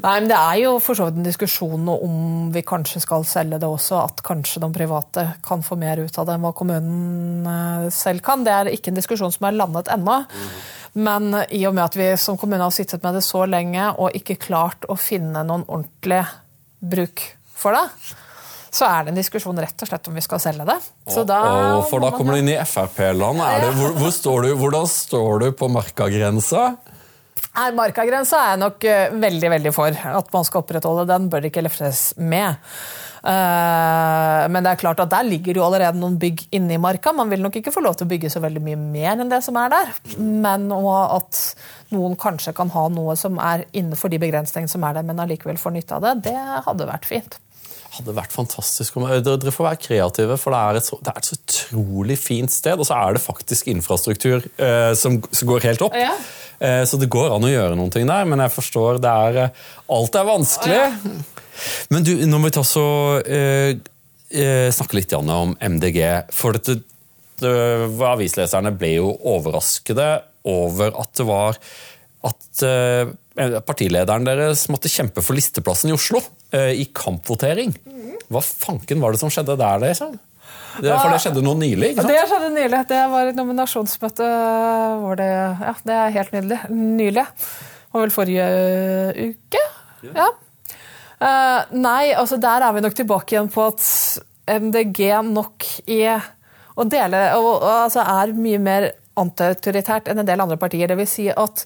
Nei men Det er jo for så vidt en diskusjon om vi kanskje skal selge det også. At kanskje de private kan få mer ut av det enn hva kommunen eh, selv kan. Det er ikke en diskusjon som er landet ennå. Mm. Men i og med at vi som kommune har sittet med det så lenge og ikke klart å finne noen ordentlig bruk for det, så er det en diskusjon rett og slett om vi skal selge det. Da, oh, for da kommer du inn i Frp-land. Hvor, hvor står hvordan står du på markagrensa? Markagrensa er nok uh, veldig veldig for at man skal opprettholde. Den bør det ikke løftes med. Uh, men det er klart at der ligger jo allerede noen bygg inni marka. Man vil nok ikke få lov til å bygge så veldig mye mer enn det som er der. Men at noen kanskje kan ha noe som er innenfor de begrensningene som er der, men allikevel får nytte av det, det hadde vært fint hadde vært fantastisk. Dere får være kreative, for det er, et så, det er et så utrolig fint sted. Og så er det faktisk infrastruktur eh, som, som, går helt opp. Ja. Eh, så det går an å gjøre noen ting der, men jeg forstår det er eh, Alt er vanskelig. Ja. Men du, nå må vi ta så eh, eh snakke litt om MDG. For dette, det, avisleserne ble jo overraskede over at det var at eh, partilederen deres måtte kjempe for listeplassen i Oslo eh, i kampvotering. Hva fanken var det som skjedde der? Liksom? Det, for det skjedde noe nylig? ikke sant? Det skjedde nylig. Det var et nominasjonsmøte hvor det Ja, det er helt nydelig. Nylig. Det var vel forrige uke? Ja. Nei, altså der er vi nok tilbake igjen på at MDG nok er å dele, og, altså er mye mer antiautoritært enn en del andre partier. Det vil si at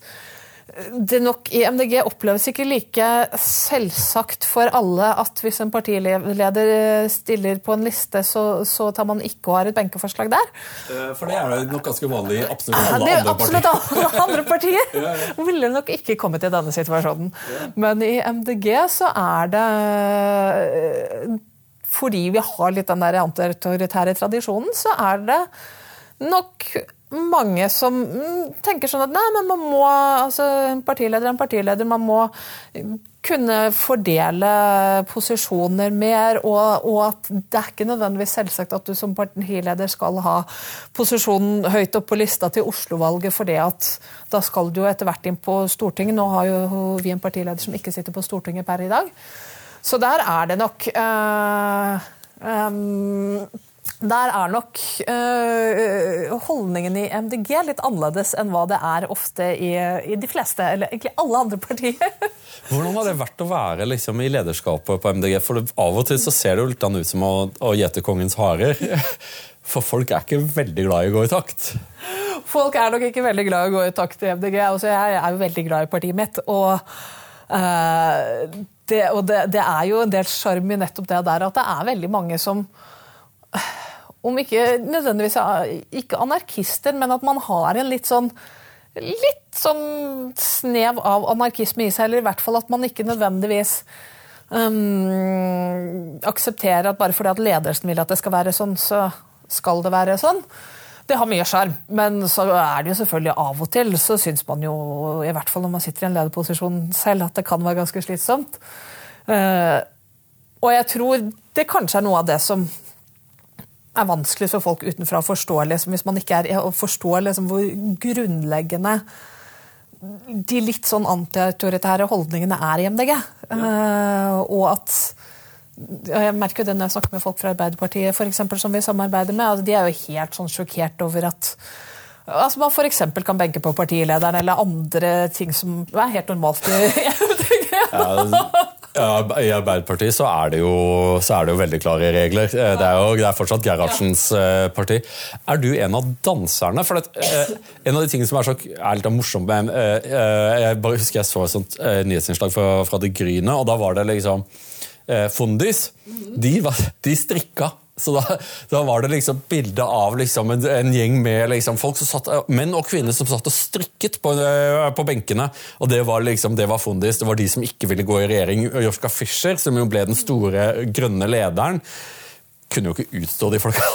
det nok i MDG oppleves ikke like selvsagt for alle at hvis en partileder stiller på en liste, så, så tar man ikke og har et benkeforslag der. Eh, for det er nok ganske vanlig i absolutt alle det er andre absolutt partier. Alle andre partier [LAUGHS] ja, ja. ville nok ikke kommet i denne situasjonen. Ja. Men i MDG så er det Fordi vi har litt den der antiautoritære tradisjonen, så er det nok mange som tenker sånn at nei, men man må altså En partileder er en partileder. Man må kunne fordele posisjoner mer, og, og, at det er ikke nødvendigvis selvsagt at du som partileder skal ha posisjonen høyt opp på lista til Oslo-valget, for det at da skal du jo etter hvert inn på Stortinget. Nå har jo vi en partileder som ikke sitter på Stortinget per i dag. Så der er det nok øh, um, der er nok øh, holdningen i MDG litt annerledes enn hva det er ofte i, i de fleste, eller egentlig alle andre partier. [LAUGHS] Hvordan har det vært å være liksom, i lederskapet på MDG? For Av og til så ser det jo litt ut som å, å gjete kongens harer. [LAUGHS] For folk er ikke veldig glad i å gå i takt. Folk er nok ikke veldig glad i å gå i takt i MDG. Altså, jeg er jo veldig glad i partiet mitt. og øh, det, og det, det, er jo en del sjarm i nettopp det der at det er veldig mange som om ikke nødvendigvis ikke anarkister, men at man har en litt sånn litt sånn snev av anarkisme i seg, eller i hvert fall at man ikke nødvendigvis um, aksepterer at bare fordi at ledelsen vil at det skal være sånn, så skal det være sånn. Det har mye sjarm, men så er det jo selvfølgelig av og til så syns man jo, i hvert fall når man sitter i en lederposisjon selv, at det kan være ganske slitsomt. Uh, og jeg tror det kanskje er noe av det som er vanskelig for folk utenfra å forstå, liksom, hvis man ikke er å forstå liksom, hvor grunnleggende de litt sånn antiautoritære holdningene er i MDG. Ja. Uh, og at jeg merker det når jeg snakker med folk fra Arbeiderpartiet for eksempel, som vi samarbeider med, altså, de er jo helt sånn sjokkert over at altså, man f.eks. kan benke på partilederen eller andre ting som er helt normalt i [LAUGHS] MDG. ja, I Arbeiderpartiet så er, jo, så er, det jo, veldig klare regler. Eh, det er jo det er fortsatt Gerhardsens eh, parti. Er du en av danserne? For det, eh, En av de tingene som er, så, er litt morsomt med Jeg bare husker jeg så et sånt nyhetsinnslag fra, fra Det Gryne, og da var det liksom Fondis. De, de strikka så da, da, var det liksom bilde av liksom en, en, gjeng med liksom folk som satt, menn og kvinner som satt og strikket på, eh, på benkene. Og det var liksom, det var Fondis. Det var de som ikke ville gå i regjering. Joschka Fischer, som jo ble den store grønne lederen, kunne jo ikke utstå de folka. [LAUGHS]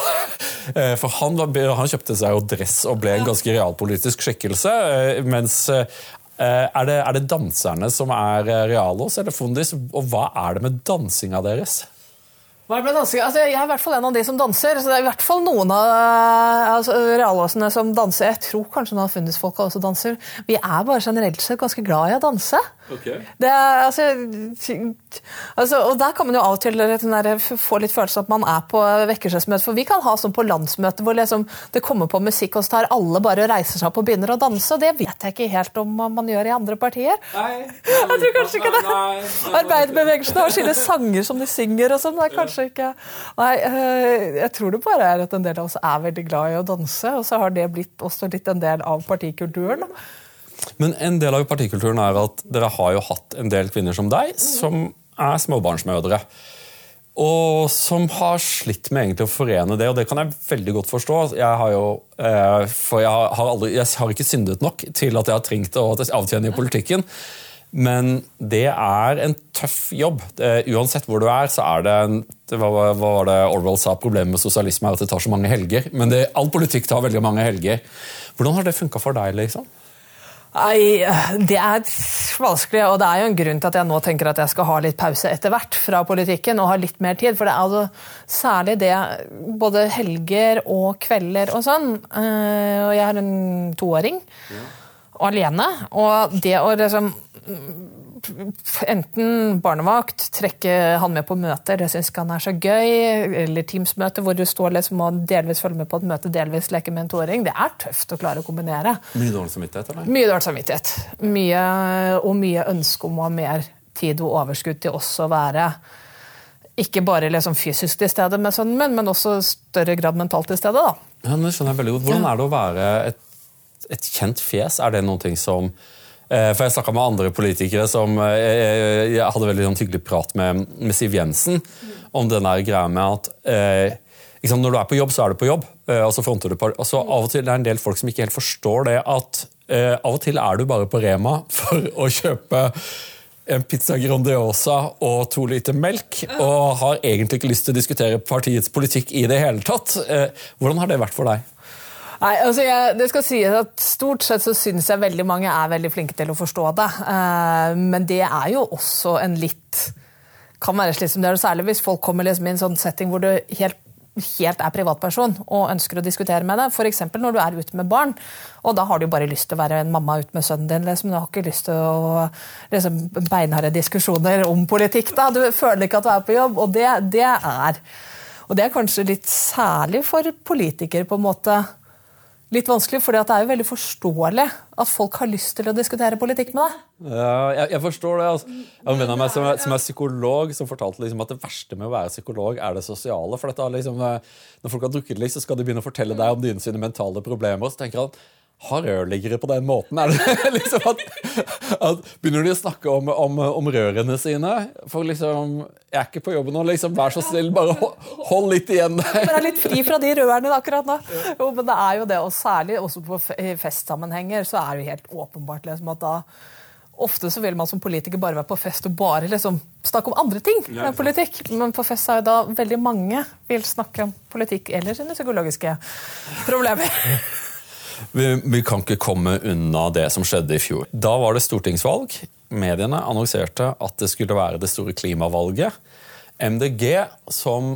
Eh, for han, han, kjøpte seg jo dress og ble en ganske realpolitisk skikkelse. Eh, mens er det, er det danserne som er realos, eller Fondis? Og hva er det med dansinga deres? Altså, jeg er i hvert fall en av de som danser. så Det er i hvert fall noen av altså, realåsene som danser. Jeg tror kanskje noen av fundisfolka også danser. Vi er bare generelt sett ganske glad i å danse. Okay. Er, altså, altså, og der kan man jo av og til der, få litt følelse av at man er på vekkelsesmøte. For vi kan ha sånn på landsmøte hvor liksom, det kommer på musikk, og så tar alle bare og reiser seg opp og begynner å danse. Og det vet jeg ikke helt om man gjør i andre partier. Nei, [LAUGHS] jeg tror kanskje ikke det. Arbeiderbevegelsen har sine sanger som de synger og sånn. Det er kanskje ikke Nei, eh, jeg tror det bare er at en del av oss er veldig glad i å danse, og så har det blitt også litt en del av partikulturen. Men en del av partikulturen er at dere har jo hatt en del kvinner som deg, som er småbarnsmødre. Og som har slitt med egentlig å forene det, og det kan jeg veldig godt forstå. Jeg har jo, eh, for jeg har, aldri, jeg har ikke syndet nok til at jeg har trengt å avtjene i politikken. Men det er en tøff jobb. uansett hvor du er, så er det, en, hva, var det Orwell sa? Problemet med sosialisme er at det tar så mange helger. Men det, all politikk tar veldig mange helger. Hvordan har det funka for deg? liksom? Nei, Det er vanskelig, og det er jo en grunn til at jeg nå tenker at jeg skal ha litt pause etter hvert fra politikken og ha litt mer tid. For det er altså særlig det både helger og kvelder og sånn. Eh, og jeg har en toåring ja. og alene. Og det å liksom enten barnevakt, trekke han med på møter, det syns ikke han er så gøy, eller Teams-møte hvor du står liksom og delvis følger med på et møte, delvis leker med en toåring. Det er tøft å klare å kombinere. Mye dårlig samvittighet? eller? Mye dårlig samvittighet. Mye, og mye ønske om å ha mer tid og overskudd til også å være ikke bare liksom fysisk til stede, med sønnen min, men også større grad mentalt til stede. da. Ja, det skjønner jeg veldig godt. Hvordan er det å være et, et kjent fjes? Er det noe som for Jeg snakka med andre politikere som Jeg, Jeg hadde veldig sånn hyggelig prat med, med, Siv Jensen om den greia med at eh, liksom, når du er på jobb, så er du på jobb. Eh, og så fronter du på, altså, Av og til er det en del folk som ikke helt forstår det at eh, av og til er du bare på Rema for [LAUGHS] å kjøpe en pizza Grandiosa og to liter melk, og har egentlig ikke lyst til å diskutere partiets politikk i det hele tatt. Eh, hvordan har det vært for deg? Nei, altså jeg, det skal sies at Stort sett så syns jeg veldig mange er veldig flinke til å forstå det. Uh, men det er jo også en litt kan være slik som det er, Særlig hvis folk kommer liksom i en sånn setting hvor du helt, helt er privatperson og ønsker å diskutere med deg. F.eks. når du er ute med barn. og Da har du bare lyst til å være en mamma ute med sønnen din. Liksom. Du har ikke lyst til å liksom, beinharde diskusjoner om politikk. Da. Du føler ikke at du er på jobb. Og det, det er og det er kanskje litt særlig for politikere, på en måte litt vanskelig, for det er jo veldig forståelig at folk har lyst til å diskutere politikk med deg. Ja, jeg, jeg forstår det. Altså. En venn av meg som er, som er, psykolog, som fortalte liksom at det verste med å være psykolog er det sosiale. for dette, liksom, Når folk har drukket litt, så skal de begynne å fortelle deg om dine sine mentale problemer. så tenker han, har rørleggere på den måten? Er det [LAUGHS] liksom at, at Begynner de å snakke om, om, om, rørene sine? For liksom Jeg er ikke på jobb nå, liksom, vær så snill, bare hold, hold litt igjen [LAUGHS] der. er litt fri fra de rørene akkurat nå. Jo, men det er jo det, og særlig også på festsammenhenger, så er det jo helt åpenbart liksom, at da Ofte så vil man som politiker bare være på fest og bare liksom snakke om andre ting enn politikk. Men på fest er jo da veldig mange vil snakke om politikk eller sine psykologiske problemer. [LAUGHS] Vi, vi, kan ikke komme unna det som skjedde i fjor. Da var det stortingsvalg. Mediene annonserte at det skulle være det store klimavalget. MDG, som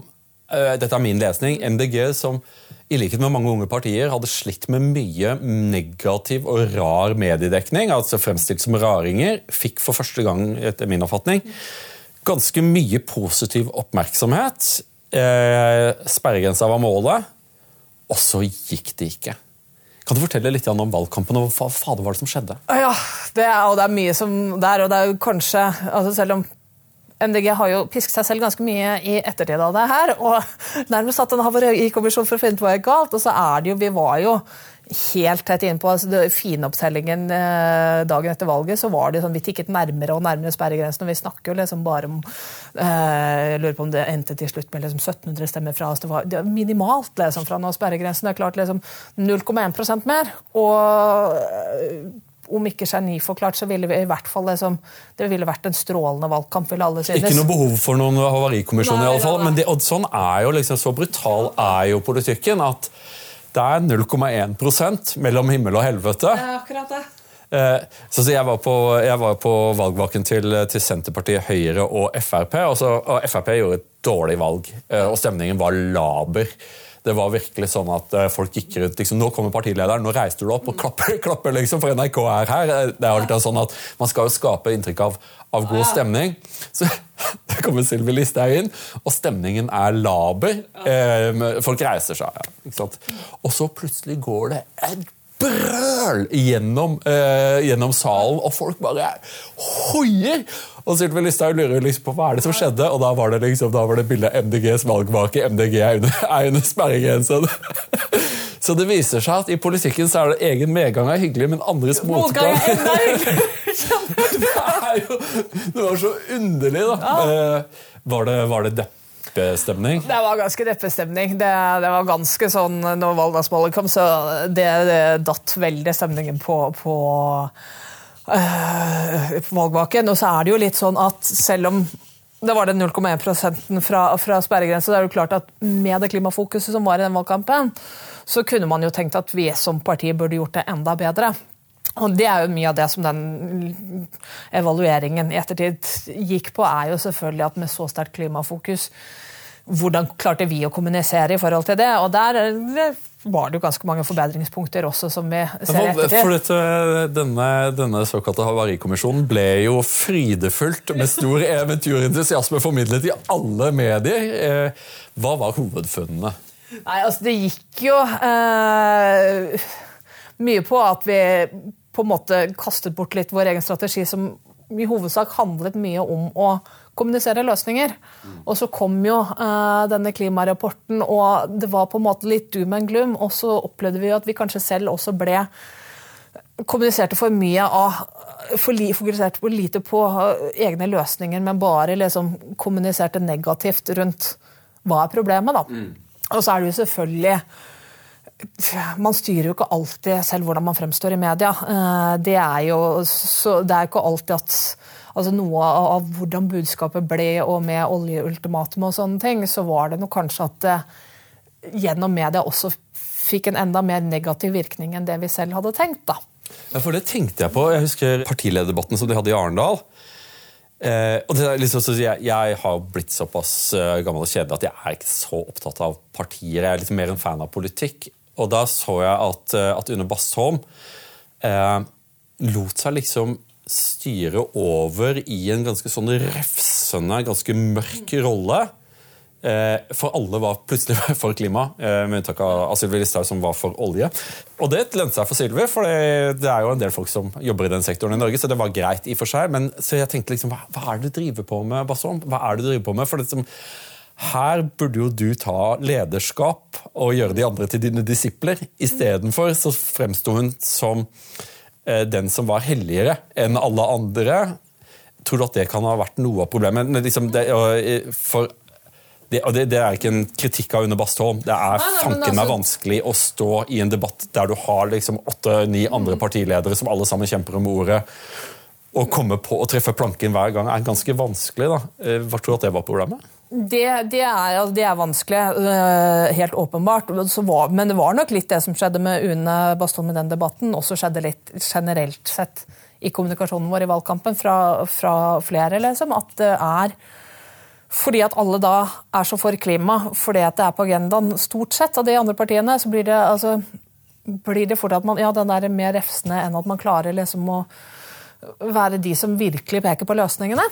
eh, dette er min lesning, MDG som i likhet med mange unge partier hadde slitt med mye negativ og rar mediedekning, altså fremstilt som raringer, fikk for første gang, etter min oppfatning, ganske mye positiv oppmerksomhet. Eh, sperregrensa var målet, og så gikk det ikke. Kan du fortelle litt om valgkampen og hva fader var det som skjedde? Ja, det er, og det er mye som der, og det er jo kanskje altså Selv om MDG har jo pisket seg selv ganske mye i ettertid av det her. Og nærmest hatt en havarikommisjon for å finne ut hva gikk galt. Og så er det jo Vi var jo helt tett innpå altså det finopptellingen eh, dagen etter valget, så var det sånn, vi tikket nærmere og nærmere sperregrensen. og Vi snakker jo liksom bare om eh, Jeg lurer på om det endte til slutt med liksom 1700 stemmer fra oss. Det var, det var minimalt liksom, fra nå sperregrensen. Det er klart liksom 0,1% mer. Og om ikke geniforklart, så ville vi i hvert fall liksom, det ville vært en strålende valgkamp. ville alle synes. Ikke noe behov for noen havarikommisjon, i alle fall. Men det, sånn er jo liksom, så brutal er jo politikken at det er 0,1% mellom himmel og helvete. Er akkurat det. Eh, så, så jeg, var på, jeg, var på, valgvaken til, til, Senterpartiet, Høyre og Frp. Og, så, og Frp gjorde et dårlig valg, eh, og stemningen var laber. Det var virkelig sånn at eh, folk gikk rundt liksom, Nå kommer partilederen, nå reiser du opp og klapper, [LAUGHS] klapper liksom, for NRK er her. Det er alltid sånn at Man skal jo skape inntrykk av, av god stemning. [LAUGHS] Så det kommer Sylvi Listhaug inn, og stemningen er laber. Eh, folk reiser seg. Ja, og så plutselig går det et brøl gjennom, eh, gjennom, salen, og folk bare hoier! Og Sylvi Listhaug lurer liksom på hva er det som skjedde, og da var det liksom, da var det bildet av MDGs valgvake. MDG er under, [LAUGHS] er under sperregrensen. [LAUGHS] Så det viser seg at i politikken så er det egen medgang er hyggelig, men andres motgang [LAUGHS] det, jo, det var så underlig, da. Ja. Eh, var det, var det deppestemning? Det var ganske deppestemning. Det, det var ganske sånn når valgdagsmålet kom, så det, det, datt veldig stemningen på, på uh, valgvaken. Og så er det jo litt sånn at selv om det var den 0,1% fra, fra sperregrensa. Det er jo klart at Med det klimafokuset som var i den valgkampen, så kunne man jo tenkt at vi som parti burde gjort det enda bedre. Og Det er jo mye av det som den evalueringen i ettertid gikk på, er jo selvfølgelig at med så sterkt klimafokus hvordan klarte vi å kommunisere i forhold til det? Og der var det jo ganske mange forbedringspunkter også, som vi ser etter ettertid. For dette, denne, denne, såkalte havarikommisjonen ble jo frydefullt med stor eventyrentusiasme formidlet i alle medier. Eh, hva var hovedfunnene? Nei, altså Det gikk jo eh, mye på at vi på en måte kastet bort litt vår egen strategi, som i hovedsak handlet mye om å kommunisere løsninger. Og så kom jo uh, denne klimarapporten, og det var på en måte litt doom and gloom. Og så opplevde vi jo at vi kanskje selv også ble kommuniserte for mye av for li, Fokuserte for lite på uh, egne løsninger, men bare liksom kommuniserte negativt rundt hva er problemet, da. Mm. Og så er det jo selvfølgelig man styrer jo ikke alltid selv hvordan man fremstår i media. Eh, det er jo det er ikke alltid at altså Noe av hvordan budskapet ble, og med oljeultimatum og sånne ting, så var det nok kanskje at det gjennom media også fikk en enda mer negativ virkning enn det vi selv hadde tenkt. da. Ja, for det tenkte jeg på. Jeg husker partilederdebatten som de hadde i Arendal. Eh, og liksom, jeg, jeg, har blitt såpass uh, gammel og kjedelig at jeg er ikke så opptatt av partier. Jeg er litt mer en fan av politikk. Og da så jeg at, eh, at Une Bastholm eh, lot seg liksom styre over i en ganske sånn refsende, ganske mørk rolle. Eh, for alle var plutselig for klima, eh, med unntak av Sylvi Listhaug, som var for olje. Og det lønte seg for Sylvi, for det, er jo en del folk som jobber i den sektoren i Norge, så det var greit i og for seg. Men så jeg tenkte liksom, hva, hva er det du driver på med, Basson? Hva er det du driver på med? For det som her burde jo du ta lederskap og gjøre de andre til dine disipler. Istedenfor så fremsto hun som den som var helligere enn alle andre. Tror du at det kan ha vært noe av problemet? Liksom det, eh, for det, og det, det, er ikke en kritikk av Une Bastholm. Det er fanken meg altså- vanskelig å stå i en debatt der du har liksom åtte-ni andre mm. partiledere som alle sammen kjemper om ordet. Å komme på å treffe planken hver gang er ganske vanskelig. da. Eh, hva tror du at det var problemet? Det, det, er, det, er, vanskelig, øh, helt åpenbart. Men det var nok litt det som skjedde med Une Bastholm med den debatten. Også skjedde litt generelt sett i kommunikasjonen vår i valgkampen fra, fra flere, liksom. At det er fordi at alle da er så for klima, fordi at det er på agendaen stort sett av de andre partiene, så blir det, altså, blir det fort at man ja, den er mer refsende enn at man klarer liksom å være de som virkelig peker på løsningene.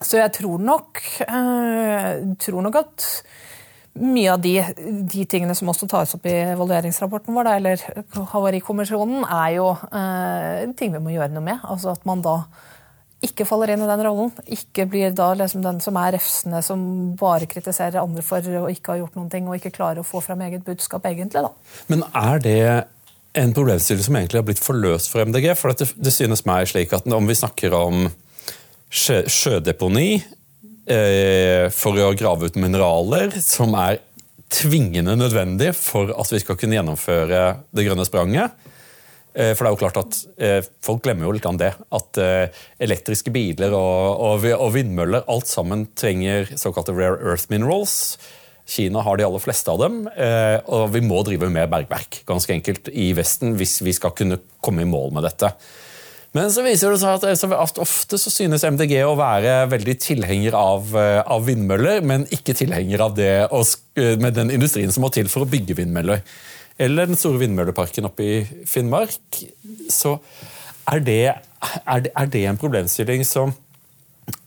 Så jeg tror nok, eh, tror nok at mye av de, de, tingene som også tas opp i evalueringsrapporten vår, eller Havarikommisjonen, er jo eh, ting vi må gjøre noe med. Altså at man da ikke faller inn i den rollen. Ikke blir da liksom den som er refsende, som bare kritiserer andre for å ikke ha gjort noen ting, og ikke klarer å få fram eget budskap, egentlig. da. Men er det en problemstilling som egentlig har blitt forløst for MDG? For det, det, synes meg slik at om vi snakker om sjø, sjødeponi eh, for å grave ut mineraler, som er tvingende nødvendig for at vi skal kunne gjennomføre det grønne spranget, Eh, for det er jo klart at eh, Folk glemmer jo litt av det. At eh, elektriske biler og, og, vindmøller alt sammen trenger såkalte rare earth minerals. Kina har de aller fleste av dem, og vi må drive med bergverk ganske enkelt i Vesten hvis vi skal kunne komme i mål med dette. Men så viser det seg at ofte så synes MDG å være veldig tilhenger av, av vindmøller, men ikke tilhenger av det med den industrien som må til for å bygge vindmøller eller den store vindmølleparken oppe i Finnmark, så er det, er det, er det en problemstilling som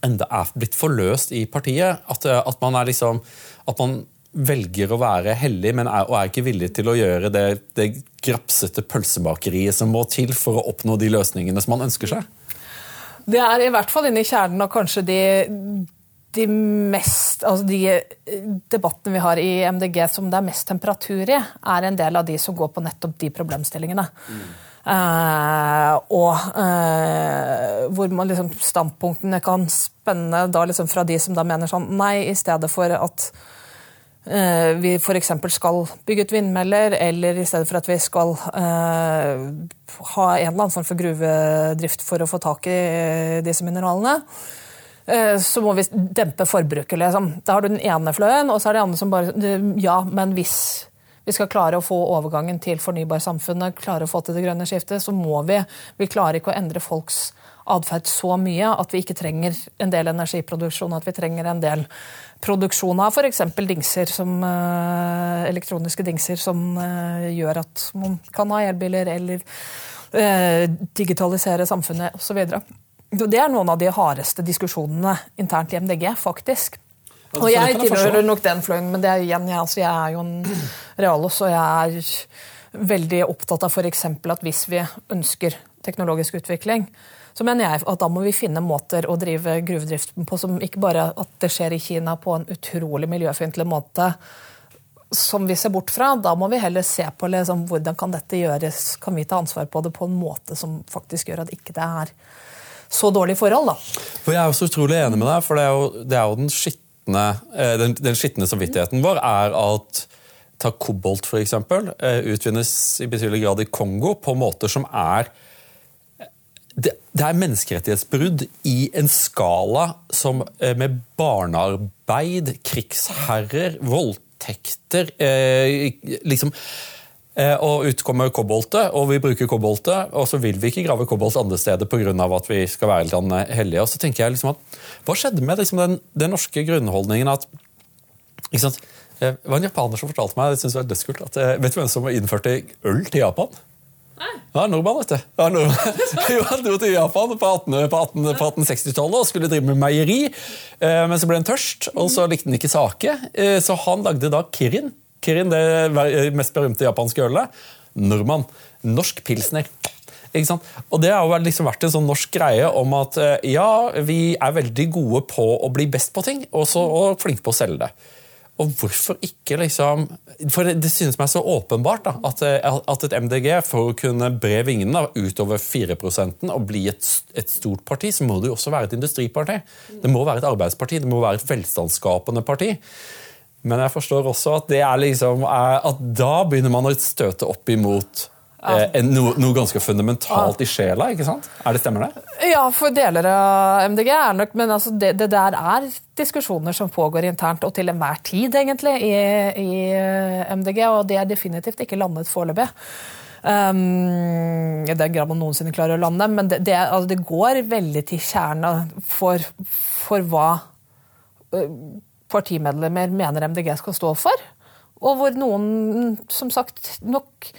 enda er blitt forløst i partiet. At, at, man, liksom, at man velger å være hellig, men er, og er ikke villig til å gjøre det, det grapsete pølsebakeriet som må til for å oppnå de løsningene som man ønsker seg? Det er i hvert fall inne i kjernen av kanskje de de mest altså de eh, debattene vi har i MDG som det er mest temperatur i, er en del av de som går på nettopp de problemstillingene. Mm. Uh, og uh, hvor man liksom standpunktene kan spenne da liksom fra de som da mener sånn Nei, i stedet for at vi f.eks. skal bygge ut vindmøller, eller i stedet for at vi skal ha en eller annen form for gruvedrift for å få tak i disse mineralene, Eh, så må vi dempe forbruket. Liksom. Da har du den ene fløyen, og så er det andre som bare Ja, men hvis vi skal klare å få overgangen til fornybarsamfunnet, klare å få til det grønne skiftet, så må vi Vi klarer ikke å endre folks atferd så mye at vi ikke trenger en del energiproduksjon, at vi trenger en del produksjon av f.eks. dingser, som, eh, elektroniske dingser som eh, gjør at man kan ha elbiler eller digitalisere samfunnet osv. Det er noen av de hardeste diskusjonene internt i MDG, faktisk. Og jeg tilhører nok den fløyen, men det er igjen, jeg, altså, jeg er jo en realos, og jeg er veldig opptatt av f.eks. at hvis vi ønsker teknologisk utvikling, så mener jeg at da må vi finne måter å drive gruvedriften på som ikke bare at det skjer i Kina på en utrolig miljøfiendtlig måte, som vi ser bort fra. Da må vi heller se på liksom, hvordan kan dette gjøres, kan vi ta ansvar på det på en måte som faktisk gjør at ikke det er så dårlige forhold. Da. For Jeg er også så utrolig enig med deg, for det er jo, det er jo den skitne eh, den, den samvittigheten vår er at ta kobolt f.eks. Eh, utvinnes i betydelig grad i Kongo på måter som er det, er menneskerettighetsbrudd i en skala som eh, med barnearbeid, krigsherrer, voldtekter eh, liksom Eh, og ut kommer koboltet, og vi bruker koboltet, og så vil vi ikke grave kobolt andre steder pga. at vi skal være litt eh, hellige. Og så tenker jeg liksom at, Hva skjedde med liksom den, den, norske grunnholdningen at? Eh, det var en japaner som fortalte meg det synes jeg var dødskult, at vet du hvem som innførte øl til Japan? Ja, nordmann, vet du. Ja, nordmann. [LAUGHS] Han dro til Japan på, 18, på, 18, på 1860-tallet og skulle drive med meieri. Men så ble han tørst, og så likte han ikke sake. Så han lagde da Kirin Kirin, det mest berømte japanske ølet. Nordmann. Norsk pilsner. Og Det har jo liksom vært en sånn norsk greie om at eh, ja, vi er veldig gode på å bli best på ting, og, så, flinke på å selge det. Og hvorfor ikke liksom For det, det synes meg så åpenbart da, at, eh, at, et MDG, for å kunne bre vingene utover 4% og bli et, et, stort parti, så må det jo også være et industriparti. Det må være et arbeidsparti, det må være et velstandsskapende parti. Men jeg forstår også at det er liksom at da begynner man å støte opp imot eh, noe, noe, ganske fundamentalt i sjela. ikke sant? Er det Stemmer det? Ja, for deler av MDG er nok Men altså det, det, der er diskusjoner som pågår internt, og til enhver tid, egentlig, i, i eh, MDG. Og det er definitivt ikke landet foreløpig. Um, I den grad man noensinne klarer å lande. Men det, det, altså det går veldig til kjernen for, for hva partimedlemmer mener MDG skal stå for. Og hvor noen, som sagt, nok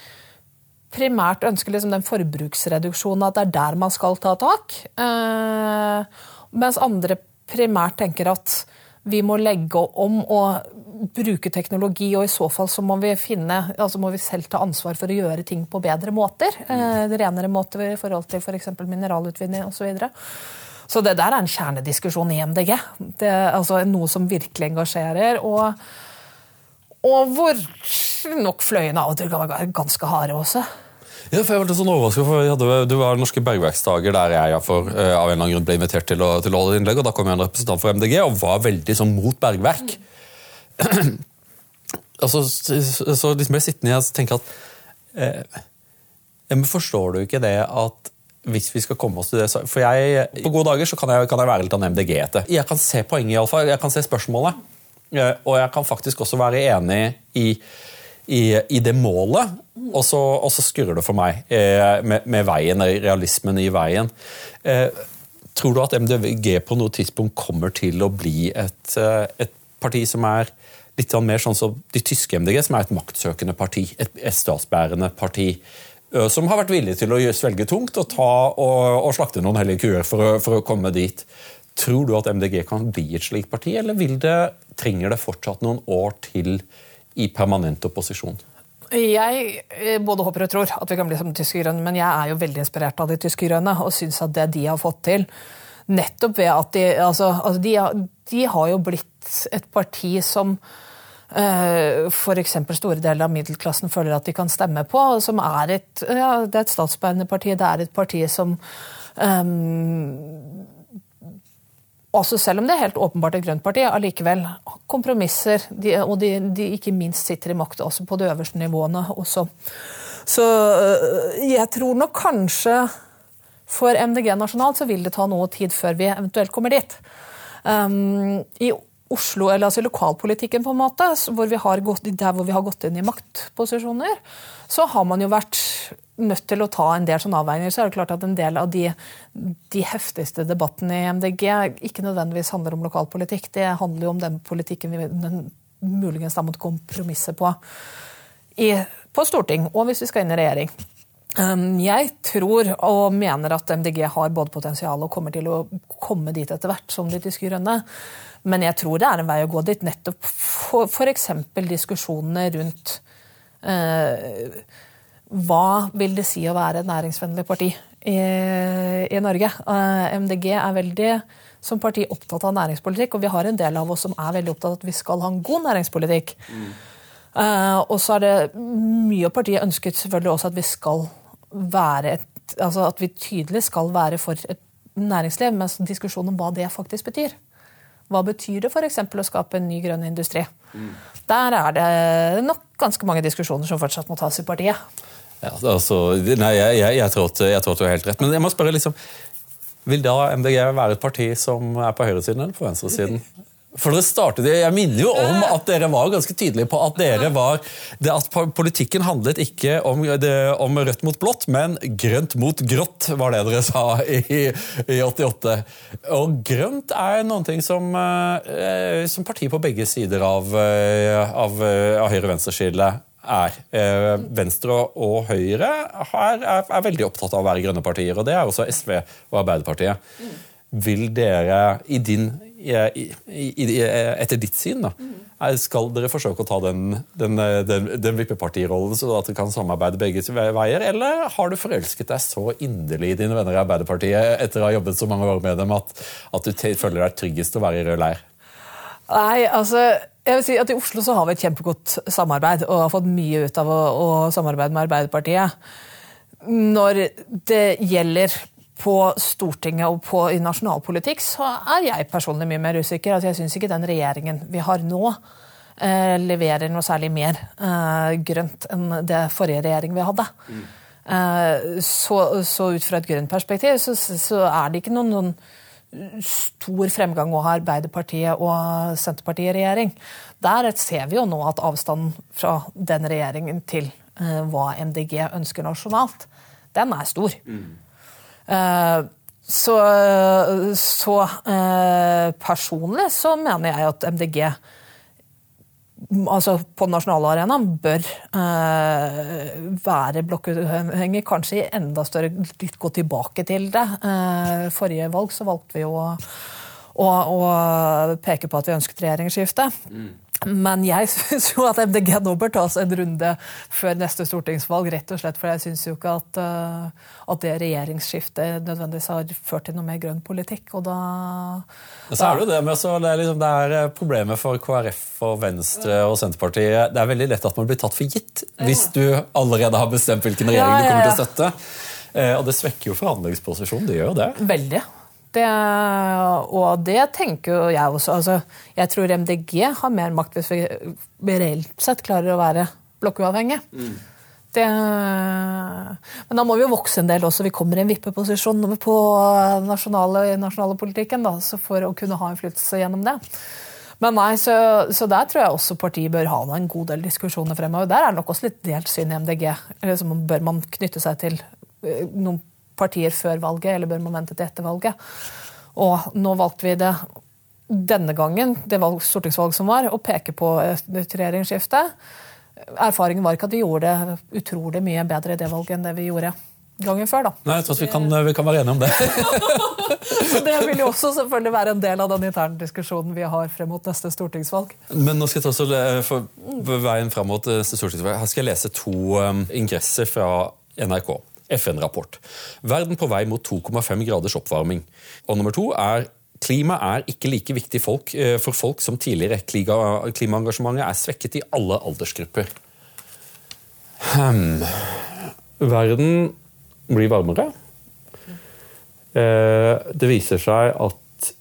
primært ønsker liksom den forbruksreduksjonen, at det er der man skal ta tak. Eh, mens andre primært tenker at vi må legge om og bruke teknologi, og i så fall så må vi finne, altså må vi selv ta ansvar for å gjøre ting på bedre måter. Eh, renere måter i forhold til f.eks. For mineralutvinning osv. Så, videre. så det der er en kjernediskusjon i MDG. Det er altså noe som virkelig engasjerer. og og hvor nok fløyene av og til kan være ganske harde også. Ja, for jeg ble sånn overrasket, for hadde, Det var Norske bergverksdager der jeg for, uh, av en eller annen grunn ble invitert til å, til å holde innlegg. og Da kom jeg en representant for MDG og var veldig sånn mot bergverk. [CLEARS THROAT] Mm. altså, så, så liksom jeg sittende og tenker at eh, Men forstår du ikke det at hvis vi skal komme oss til det For jeg, På gode dager så kan jeg, kan jeg være litt av en MDG-ete. Jeg kan se poenget, iallfall. Jeg kan se spørsmålet. Eh, og jeg kan faktisk også være enig i, i, i det målet, og så, og så, skurrer det for meg eh, med, med, veien, realismen i veien. Eh, tror du at MDG på noe tidspunkt kommer til å bli et, et parti som er litt sånn mer sånn som de tyske MDG, som er et maktsøkende parti, et, et statsbærende parti? Som har vært villig til å svelge tungt og, ta, og, og slakte noen hellige kuer for, for å komme dit. Tror du at MDG kan bli et slikt parti, eller det, trenger det fortsatt noen år til i permanent opposisjon? Jeg eh, både håper og tror at vi kan bli som tyske grønne, men jeg er jo veldig inspirert av de tyske grønne og syns at det de har fått til, nettopp ved at de altså, altså de, de, har jo blitt et parti som uh, F.eks. store deler av middelklassen føler at de kan stemme på. som er et, ja, Det er et statsbærende parti. Det er et parti som um, også selv om det er helt åpenbart et grønt parti, allikevel kompromisser. De, og de, de, ikke minst sitter i makt også på de øverste nivåene også. Så øh, jeg tror nok kanskje for MDG nasjonalt så vil det ta noe tid før vi eventuelt kommer dit. Um, I Oslo, eller altså lokalpolitikken, på en måte, hvor gått, der hvor vi har gått inn i maktposisjoner, så har man jo vært nødt til å ta en del sånne avveininger, så er det klart at en del av de, de heftigste debattene i MDG ikke nødvendigvis handler om lokalpolitikk. Det handler jo om den politikken vi den, muligens da måtte kompromisse på i, på storting, og hvis vi skal inn i regjering. Um, jeg tror og mener at MDG har både potensial og kommer til å komme dit etter hvert, som de tyske grønne. Men jeg tror det er en vei å gå dit, nettopp for f.eks. diskusjonene rundt uh, hva vil det si å være et næringsvennlig parti i, i Norge? Eh, MDG er veldig som parti opptatt av næringspolitikk, og vi har en del av oss som er veldig opptatt av at vi skal ha en god næringspolitikk. Mm. Uh, og så er det mye av partiet ønsket selvfølgelig også at vi skal være et Altså at vi tydelig skal være for et næringsliv, men diskusjonen om hva det faktisk betyr. Hva betyr det f.eks. å skape en ny grønn industri? Mm. Der er det nok ganske mange diskusjoner som fortsatt må tas i partiet. Ja, altså, nei, jeg, jeg, jeg, tror at, jeg, tror at, du har helt rett. Men jeg må spørre, liksom, vil da MDG være et parti som er på høyresiden eller på venstresiden? For dere startet, Jeg minner jo om at dere var ganske tydelige på at dere var, at politikken handlet ikke om, det, om, rødt mot blått, men grønt mot grått, var det dere sa i, i 88. Og grønt er noen ting som, eh, som partier på begge sider av, eh, av, av høyre-venstre-skillet er. Eh, venstre og Høyre er, veldig opptatt av å være grønne partier, og det er også SV og Arbeiderpartiet. Vil dere i din i, i, etter ditt syn, da, skal dere forsøke å ta den, den, den, den vippepartirollen, så at dere kan samarbeide begge veier? Eller har du forelsket deg så inderlig i dine venner i Arbeiderpartiet etter å ha jobbet så mange år med dem, at, at du føler deg tryggest å være i rød leir? Nei, altså jeg vil si at I Oslo så har vi et kjempegodt samarbeid og har fått mye ut av å, å samarbeide med Arbeiderpartiet. Når det gjelder på Stortinget og på, i nasjonalpolitikk, så er jeg personlig mye mer usikker. Altså, jeg syns ikke den regjeringen vi har nå, eh, leverer noe særlig mer eh, grønt enn det forrige regjering vi hadde. Mm. Eh, så, så, ut fra et grønt perspektiv så, så er det ikke noen, noen stor fremgang å ha Arbeiderpartiet og Senterpartiet i regjering. Der ser vi jo nå at avstanden fra den regjeringen til uh, hva MDG ønsker nasjonalt, den er stor. Mm. Så, så eh, personlig så mener jeg at MDG altså på den nasjonale arenaen bør eh, være blokkuavhengig, kanskje i enda større litt gå tilbake til det. Eh, forrige valg så valgte vi jo og å peke på at vi ønsket regjeringsskifte. Mm. Men jeg [LAUGHS] syns jo at MDG nå bør ta oss en runde før neste stortingsvalg. rett og slett, For jeg syns jo ikke at, uh, at, det regjeringsskiftet nødvendigvis har ført til noe mer grønn politikk. og da... Men så er det jo det med så det er, liksom, det er eh, problemet for KrF og Venstre og Senterpartiet. Det er veldig lett at man blir tatt for gitt hvis du allerede har bestemt hvilken regjering du kommer til å støtte. Uh, og det svekker jo forhandlingsposisjonen. Det gjør jo det. Veldig. Det, og det tenker jo jeg også. Altså, jeg tror MDG har mer makt hvis vi reelt sett klarer å være blokkuavhengige. Mm. Det, men da må vi jo vokse en del også. Vi kommer i en vippeposisjon på nasjonale, nasjonale politikken da, for å kunne ha innflytelse gjennom det. Men nei, så, så, der tror jeg også partiet bør ha en god del diskusjoner fremover. Der er det nok også litt delt syn i MDG. Så bør man knytte seg til eh, noen partier før valget, eller bør man vente til etter valget? Og nå valgte vi det denne gangen, det stortingsvalget som var, å peke på et regjeringsskifte. Erfaringen var ikke at vi gjorde det utrolig mye bedre i det valget enn det vi gjorde gangen før. da. Nei, jeg tror vi kan, vi kan være enige om det. [LAUGHS] Så Det vil jo også selvfølgelig være en del av den interne diskusjonen vi har frem mot neste stortingsvalg. Men nå skal jeg også for veien frem mot neste stortingsvalg. Her skal jeg lese to um, ingresser fra NRK. FN-rapport. Verden på vei mot 2,5 graders oppvarming. Og nummer to er Klima er ikke like viktig folk, eh, for folk som tidligere. Klimaengasjementet er svekket i alle aldersgrupper. Hmm. Verden blir varmere. Eh, det viser seg at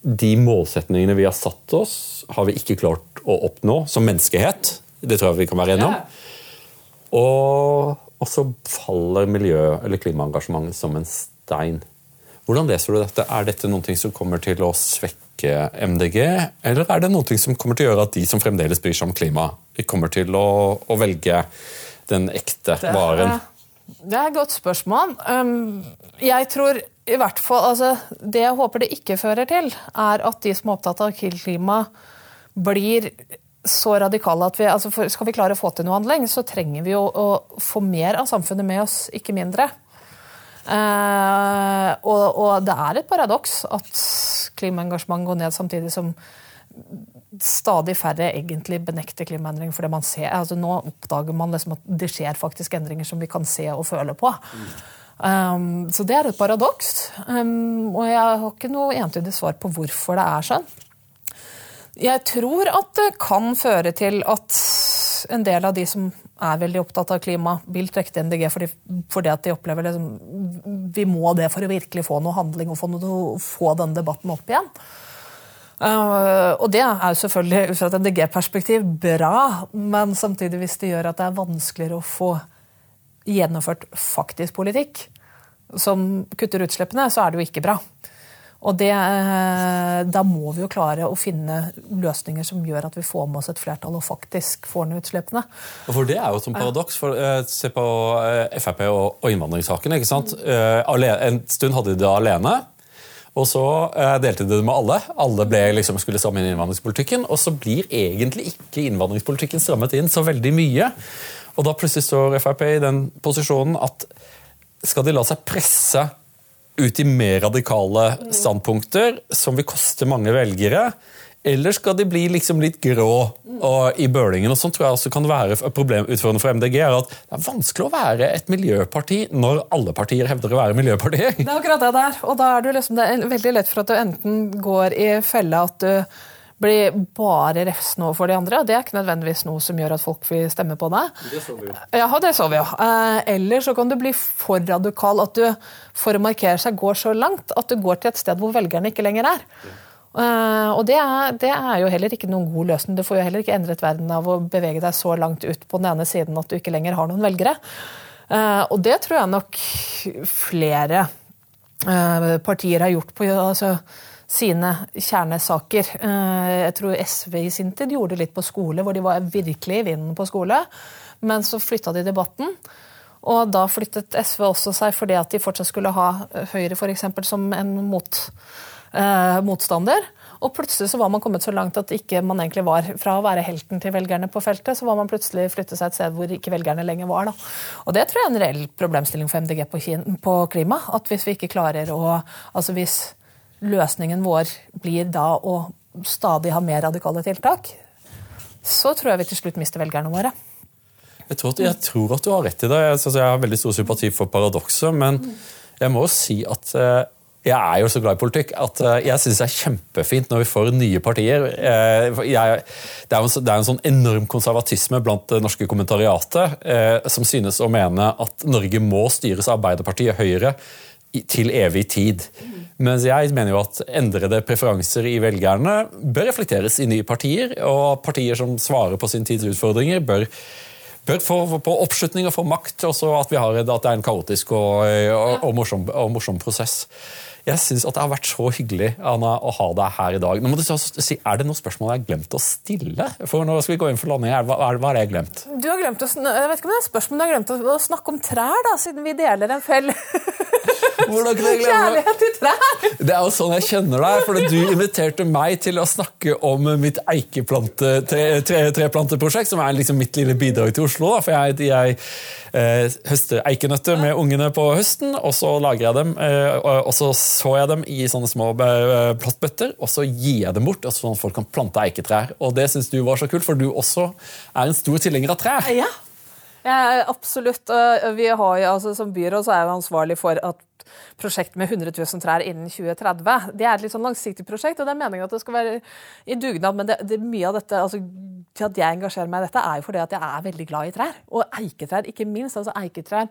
de målsetningene vi har satt oss, har vi ikke klart å oppnå som menneskehet. Det tror jeg vi kan være enige om. Og og så faller miljø- eller klimaengasjementet som en stein. Hvordan leser du dette? Er dette noe som kommer til å svekke MDG, eller er det noe som kommer til å gjøre at de som fremdeles bryr seg om klima, kommer til å, å velge den ekte det, varen? Det er et godt spørsmål. Um, jeg tror i hvert fall altså, Det jeg håper det ikke fører til, er at de som er opptatt av klima, blir så radikale at vi, altså for, Skal vi klare å få til noe handling, så trenger vi jo å få mer av samfunnet med oss, ikke mindre. Eh, og, og, det er et paradoks at klimaengasjement går ned samtidig som stadig færre egentlig benekter klimaendringer fordi man ser, altså Nå oppdager man liksom at det skjer faktisk endringer som vi kan se og føle på. Um, så det er et paradoks. Um, og jeg har ikke noe entydig svar på hvorfor det er sånn. Jeg tror at det kan føre til at en del av de som er veldig opptatt av klima, vil trekke til MDG fordi, fordi at de opplever liksom, vi må det for å virkelig få noe handling og få, noe, få denne debatten opp igjen. Uh, og det er jo selvfølgelig ut fra et MDG-perspektiv bra, men samtidig hvis det gjør at det er vanskeligere å få gjennomført faktisk politikk som kutter utslippene, så er det jo ikke bra. Og det, eh, Da må vi jo klare å finne løsninger som gjør at vi får med oss et flertall og faktisk får ned utslippene. For Det er jo et paradoks. for uh, Se på uh, Frp og, og innvandringssaken. ikke sant? En stund hadde de det alene. Og så delte de det med alle. Alle ble, liksom, skulle stramme inn innvandringspolitikken. Og så blir egentlig ikke innvandringspolitikken strammet inn så veldig mye. Og da plutselig står Frp i den posisjonen at skal de la seg presse ut i mer radikale standpunkter som vil koste mange velgere? Eller skal de bli liksom litt grå og i bølingen? Sånn tror jeg også kan være Problemutfordrende for MDG er at det er vanskelig å være et miljøparti når alle partier hevder å være miljøpartier. Det er akkurat det der. Og da er det, liksom, det er veldig lett for at du enten går i fella at du blir bare refsende overfor de andre. og Det er ikke nødvendigvis noe som gjør at folk vil stemme på deg. Det så vi jo. Ja, det så vi jo. Eh, eller så kan du bli for radikal at du for å markere seg går så langt at du går til et sted hvor velgerne ikke lenger er. Uh, og det er, det er, jo heller ikke noen god løsning. Du får jo heller ikke endret verden av å bevege deg så langt ut på den ene siden at du ikke lenger har noen velgere. Uh, og det tror jeg nok flere partier har gjort på altså, sine kjernesaker. Eh, jeg tror SV i sin tid gjorde litt på skole, hvor de var virkelig i vinden på skole. Men så flytta de debatten. Og da flyttet SV også seg fordi at de fortsatt skulle ha Høyre for eksempel, som en mot, eh, motstander. Og plutselig så var man kommet så langt at ikke man egentlig var fra å være helten til velgerne på feltet, så var man plutselig flyttet seg et sted hvor ikke velgerne lenger var. Da. Og det tror jeg er en reell problemstilling for MDG på, på klima. At hvis vi ikke klarer å Altså hvis løsningen vår blir da å stadig ha mer radikale tiltak, så tror jeg vi til slutt mister velgerne våre. Jeg tror, at, jeg tror at du har rett i det. Jeg, jeg har veldig stor sympati for paradokset, men jeg må jo si at eh, jeg er jo så glad i politikk at eh, jeg syns det er kjempefint når vi får nye partier. Eh, jeg, det, er en, det, er en, sånn enorm konservatisme blant det norske kommentariatet som synes å mene at Norge må styres av Arbeiderpartiet Høyre til evig tid. Mens jeg mener jo at endrede preferanser i velgerne bør reflekteres i nye partier, og partier som svarer på sin tids utfordringer, bør, bør få, på oppslutning og få makt, og at, at det er en kaotisk og, og, og, morsom, og morsom prosess. Jeg syns det har vært så hyggelig Anna, å ha deg her i dag. Nå må du si, Er det noen spørsmål jeg har glemt å stille? For nå skal vi gå inn for landing. Hva, hva har jeg glemt? Du har glemt å, jeg vet ikke om det er spørsmål, du har glemt å, snakke om trær, da, siden vi deler en fell. [LAUGHS] Hvordan kunne jeg glemme Kjærlighet til trær! Det er jo sånn jeg kjenner deg. for Du inviterte meg til å snakke om mitt eikeplanteprosjekt, tre, som er liksom mitt lille bidrag til Oslo. Da, for jeg, jeg eh, høster eikenøtter med ungene på høsten, og så lager jeg dem. Eh, og så så jeg dem i sånne små eh, plastbøtter, og så gir jeg dem bort, sånn at folk kan plante eiketrær. Og det syns du var så kult, for du også er en stor tilhenger av trær. Ja. Ja, absolutt. Vi har jo, altså, som byråd så er jeg ansvarlig for at prosjekt med 100 000 trær innen 2030. Det er et litt sånn langsiktig prosjekt, og det er meningen at det skal være i dugnad. Men det, det, mye av dette, altså, til at jeg engasjerer meg i dette, er jo fordi at jeg er veldig glad i trær. Og eiketrær, ikke minst. altså Eiketrær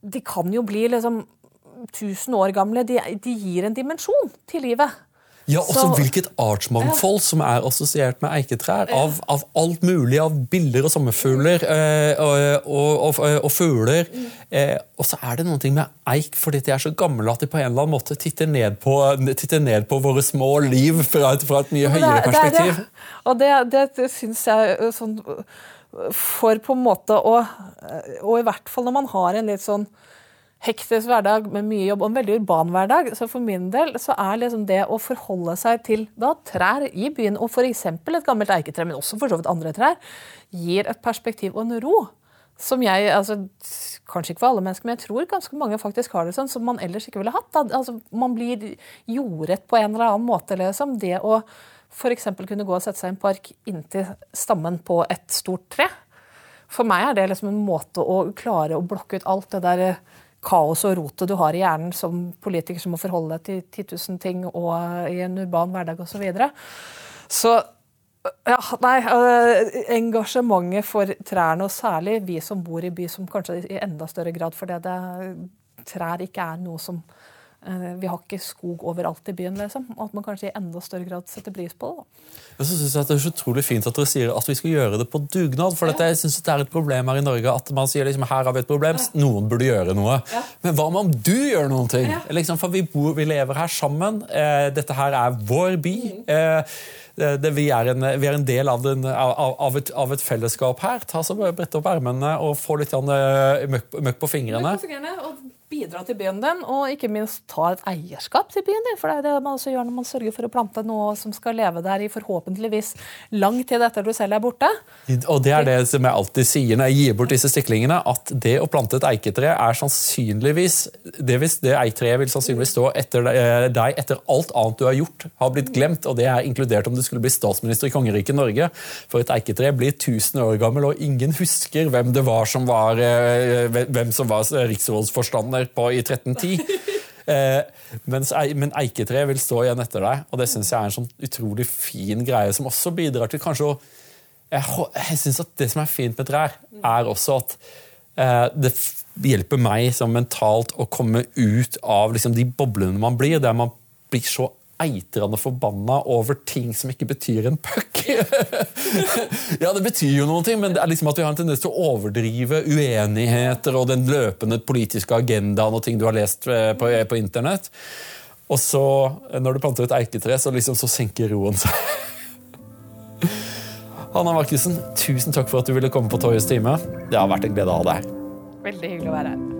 De kan jo bli liksom 1000 år gamle. De, de gir en dimensjon til livet. Ja, også så, hvilket artsmangfold ja. som er assosiert med eiketrær. Av, av, alt mulig, av biller og sommerfugler øh, og, og, og, og, fugler. Eh, og så er det noe med eik fordi de er så gamle at de på en eller annen måte titter ned på, titter ned på våre små liv fra et, fra et mye høyere perspektiv. Det det. Og det, det, syns jeg sånn For på en måte å Og i hvert fall når man har en litt sånn hektisk hverdag med mye jobb og en veldig urban hverdag. Så for min del så er liksom det å forholde seg til da, trær i byen, og f.eks. et gammelt eiketre, men også for så vidt andre trær, gir et perspektiv og en ro som jeg altså, Kanskje ikke for alle mennesker, men jeg tror ganske mange faktisk har det sånn som man ellers ikke ville hatt. Altså, man blir jordet på en eller annen måte. Liksom. Det å f.eks. kunne gå og sette seg i en park inntil stammen på et stort tre. For meg er det liksom en måte å klare å blokke ut alt det der kaos og rotet du har i hjernen som politiker som må forholde deg til 10 000 ting og i en urban hverdag osv. Så, videre. så ja, nei, uh, engasjementet for trærne, og særlig vi som bor i by, som kanskje i enda større grad fordi det, trær ikke er noe som Eh, vi har ikke skog overalt i byen. liksom, og At man kanskje i enda større grad setter pris på det. Jeg synes Det er så utrolig fint at dere sier at vi skal gjøre det på dugnad. for dette, jeg synes det er et problem her i Norge at man sier liksom, her har vi et problem, noen burde gjøre noe. Ja. Men hva om du gjør noen ting? Ja. Liksom, for vi, bor, vi, lever her sammen. Eh, dette her er vår by. Mm. Eh, det, vi, er en, vi, er en, del av, den, av, av, et, av et, fellesskap her. Ta så Brett opp ermene og få litt eh, møkk, møkk på fingrene. Møkk på fingrene og bidra til byen din, og ikke minst ta et eierskap til byen din. For det er det man også gjør når man sørger for å plante noe som skal leve der i forhåpentligvis lang tid etter du selv er borte. Og det er det som jeg alltid sier når jeg gir bort disse stiklingene, at det å plante et eiketre er sannsynligvis Det, det eiketreet vil sannsynligvis stå etter eh, deg etter alt annet du har gjort, har blitt glemt, og det er inkludert om du skulle bli statsminister i kongeriket Norge. For et eiketre blir 1000 år gammel, og ingen husker hvem det var som var, eh, hvem som var riksrådsforstander her på i 1310. Eh, men eiketre vil stå igjen etter deg, og det syns jeg er en sånn utrolig fin greie som også bidrar til kanskje å Jeg, jeg syns at det som er fint med trær, er også at eh, det hjelper meg som mentalt å komme ut av liksom, de boblene man blir, der man blir så eitrende forbanna over ting som ikke betyr en puck. [LAUGHS] ja, det betyr jo noen ting, men det er liksom at vi har en tendens til å overdrive uenigheter og den løpende politiske agendaen og ting du har lest eh, på, på internett. Og så, når du planter et eiketre, så, liksom, så senker roen seg. [LAUGHS] Hanna Markussen, tusen takk for at du ville komme på Torjus time. Det har vært en glede å ha deg her. Veldig hyggelig å være her.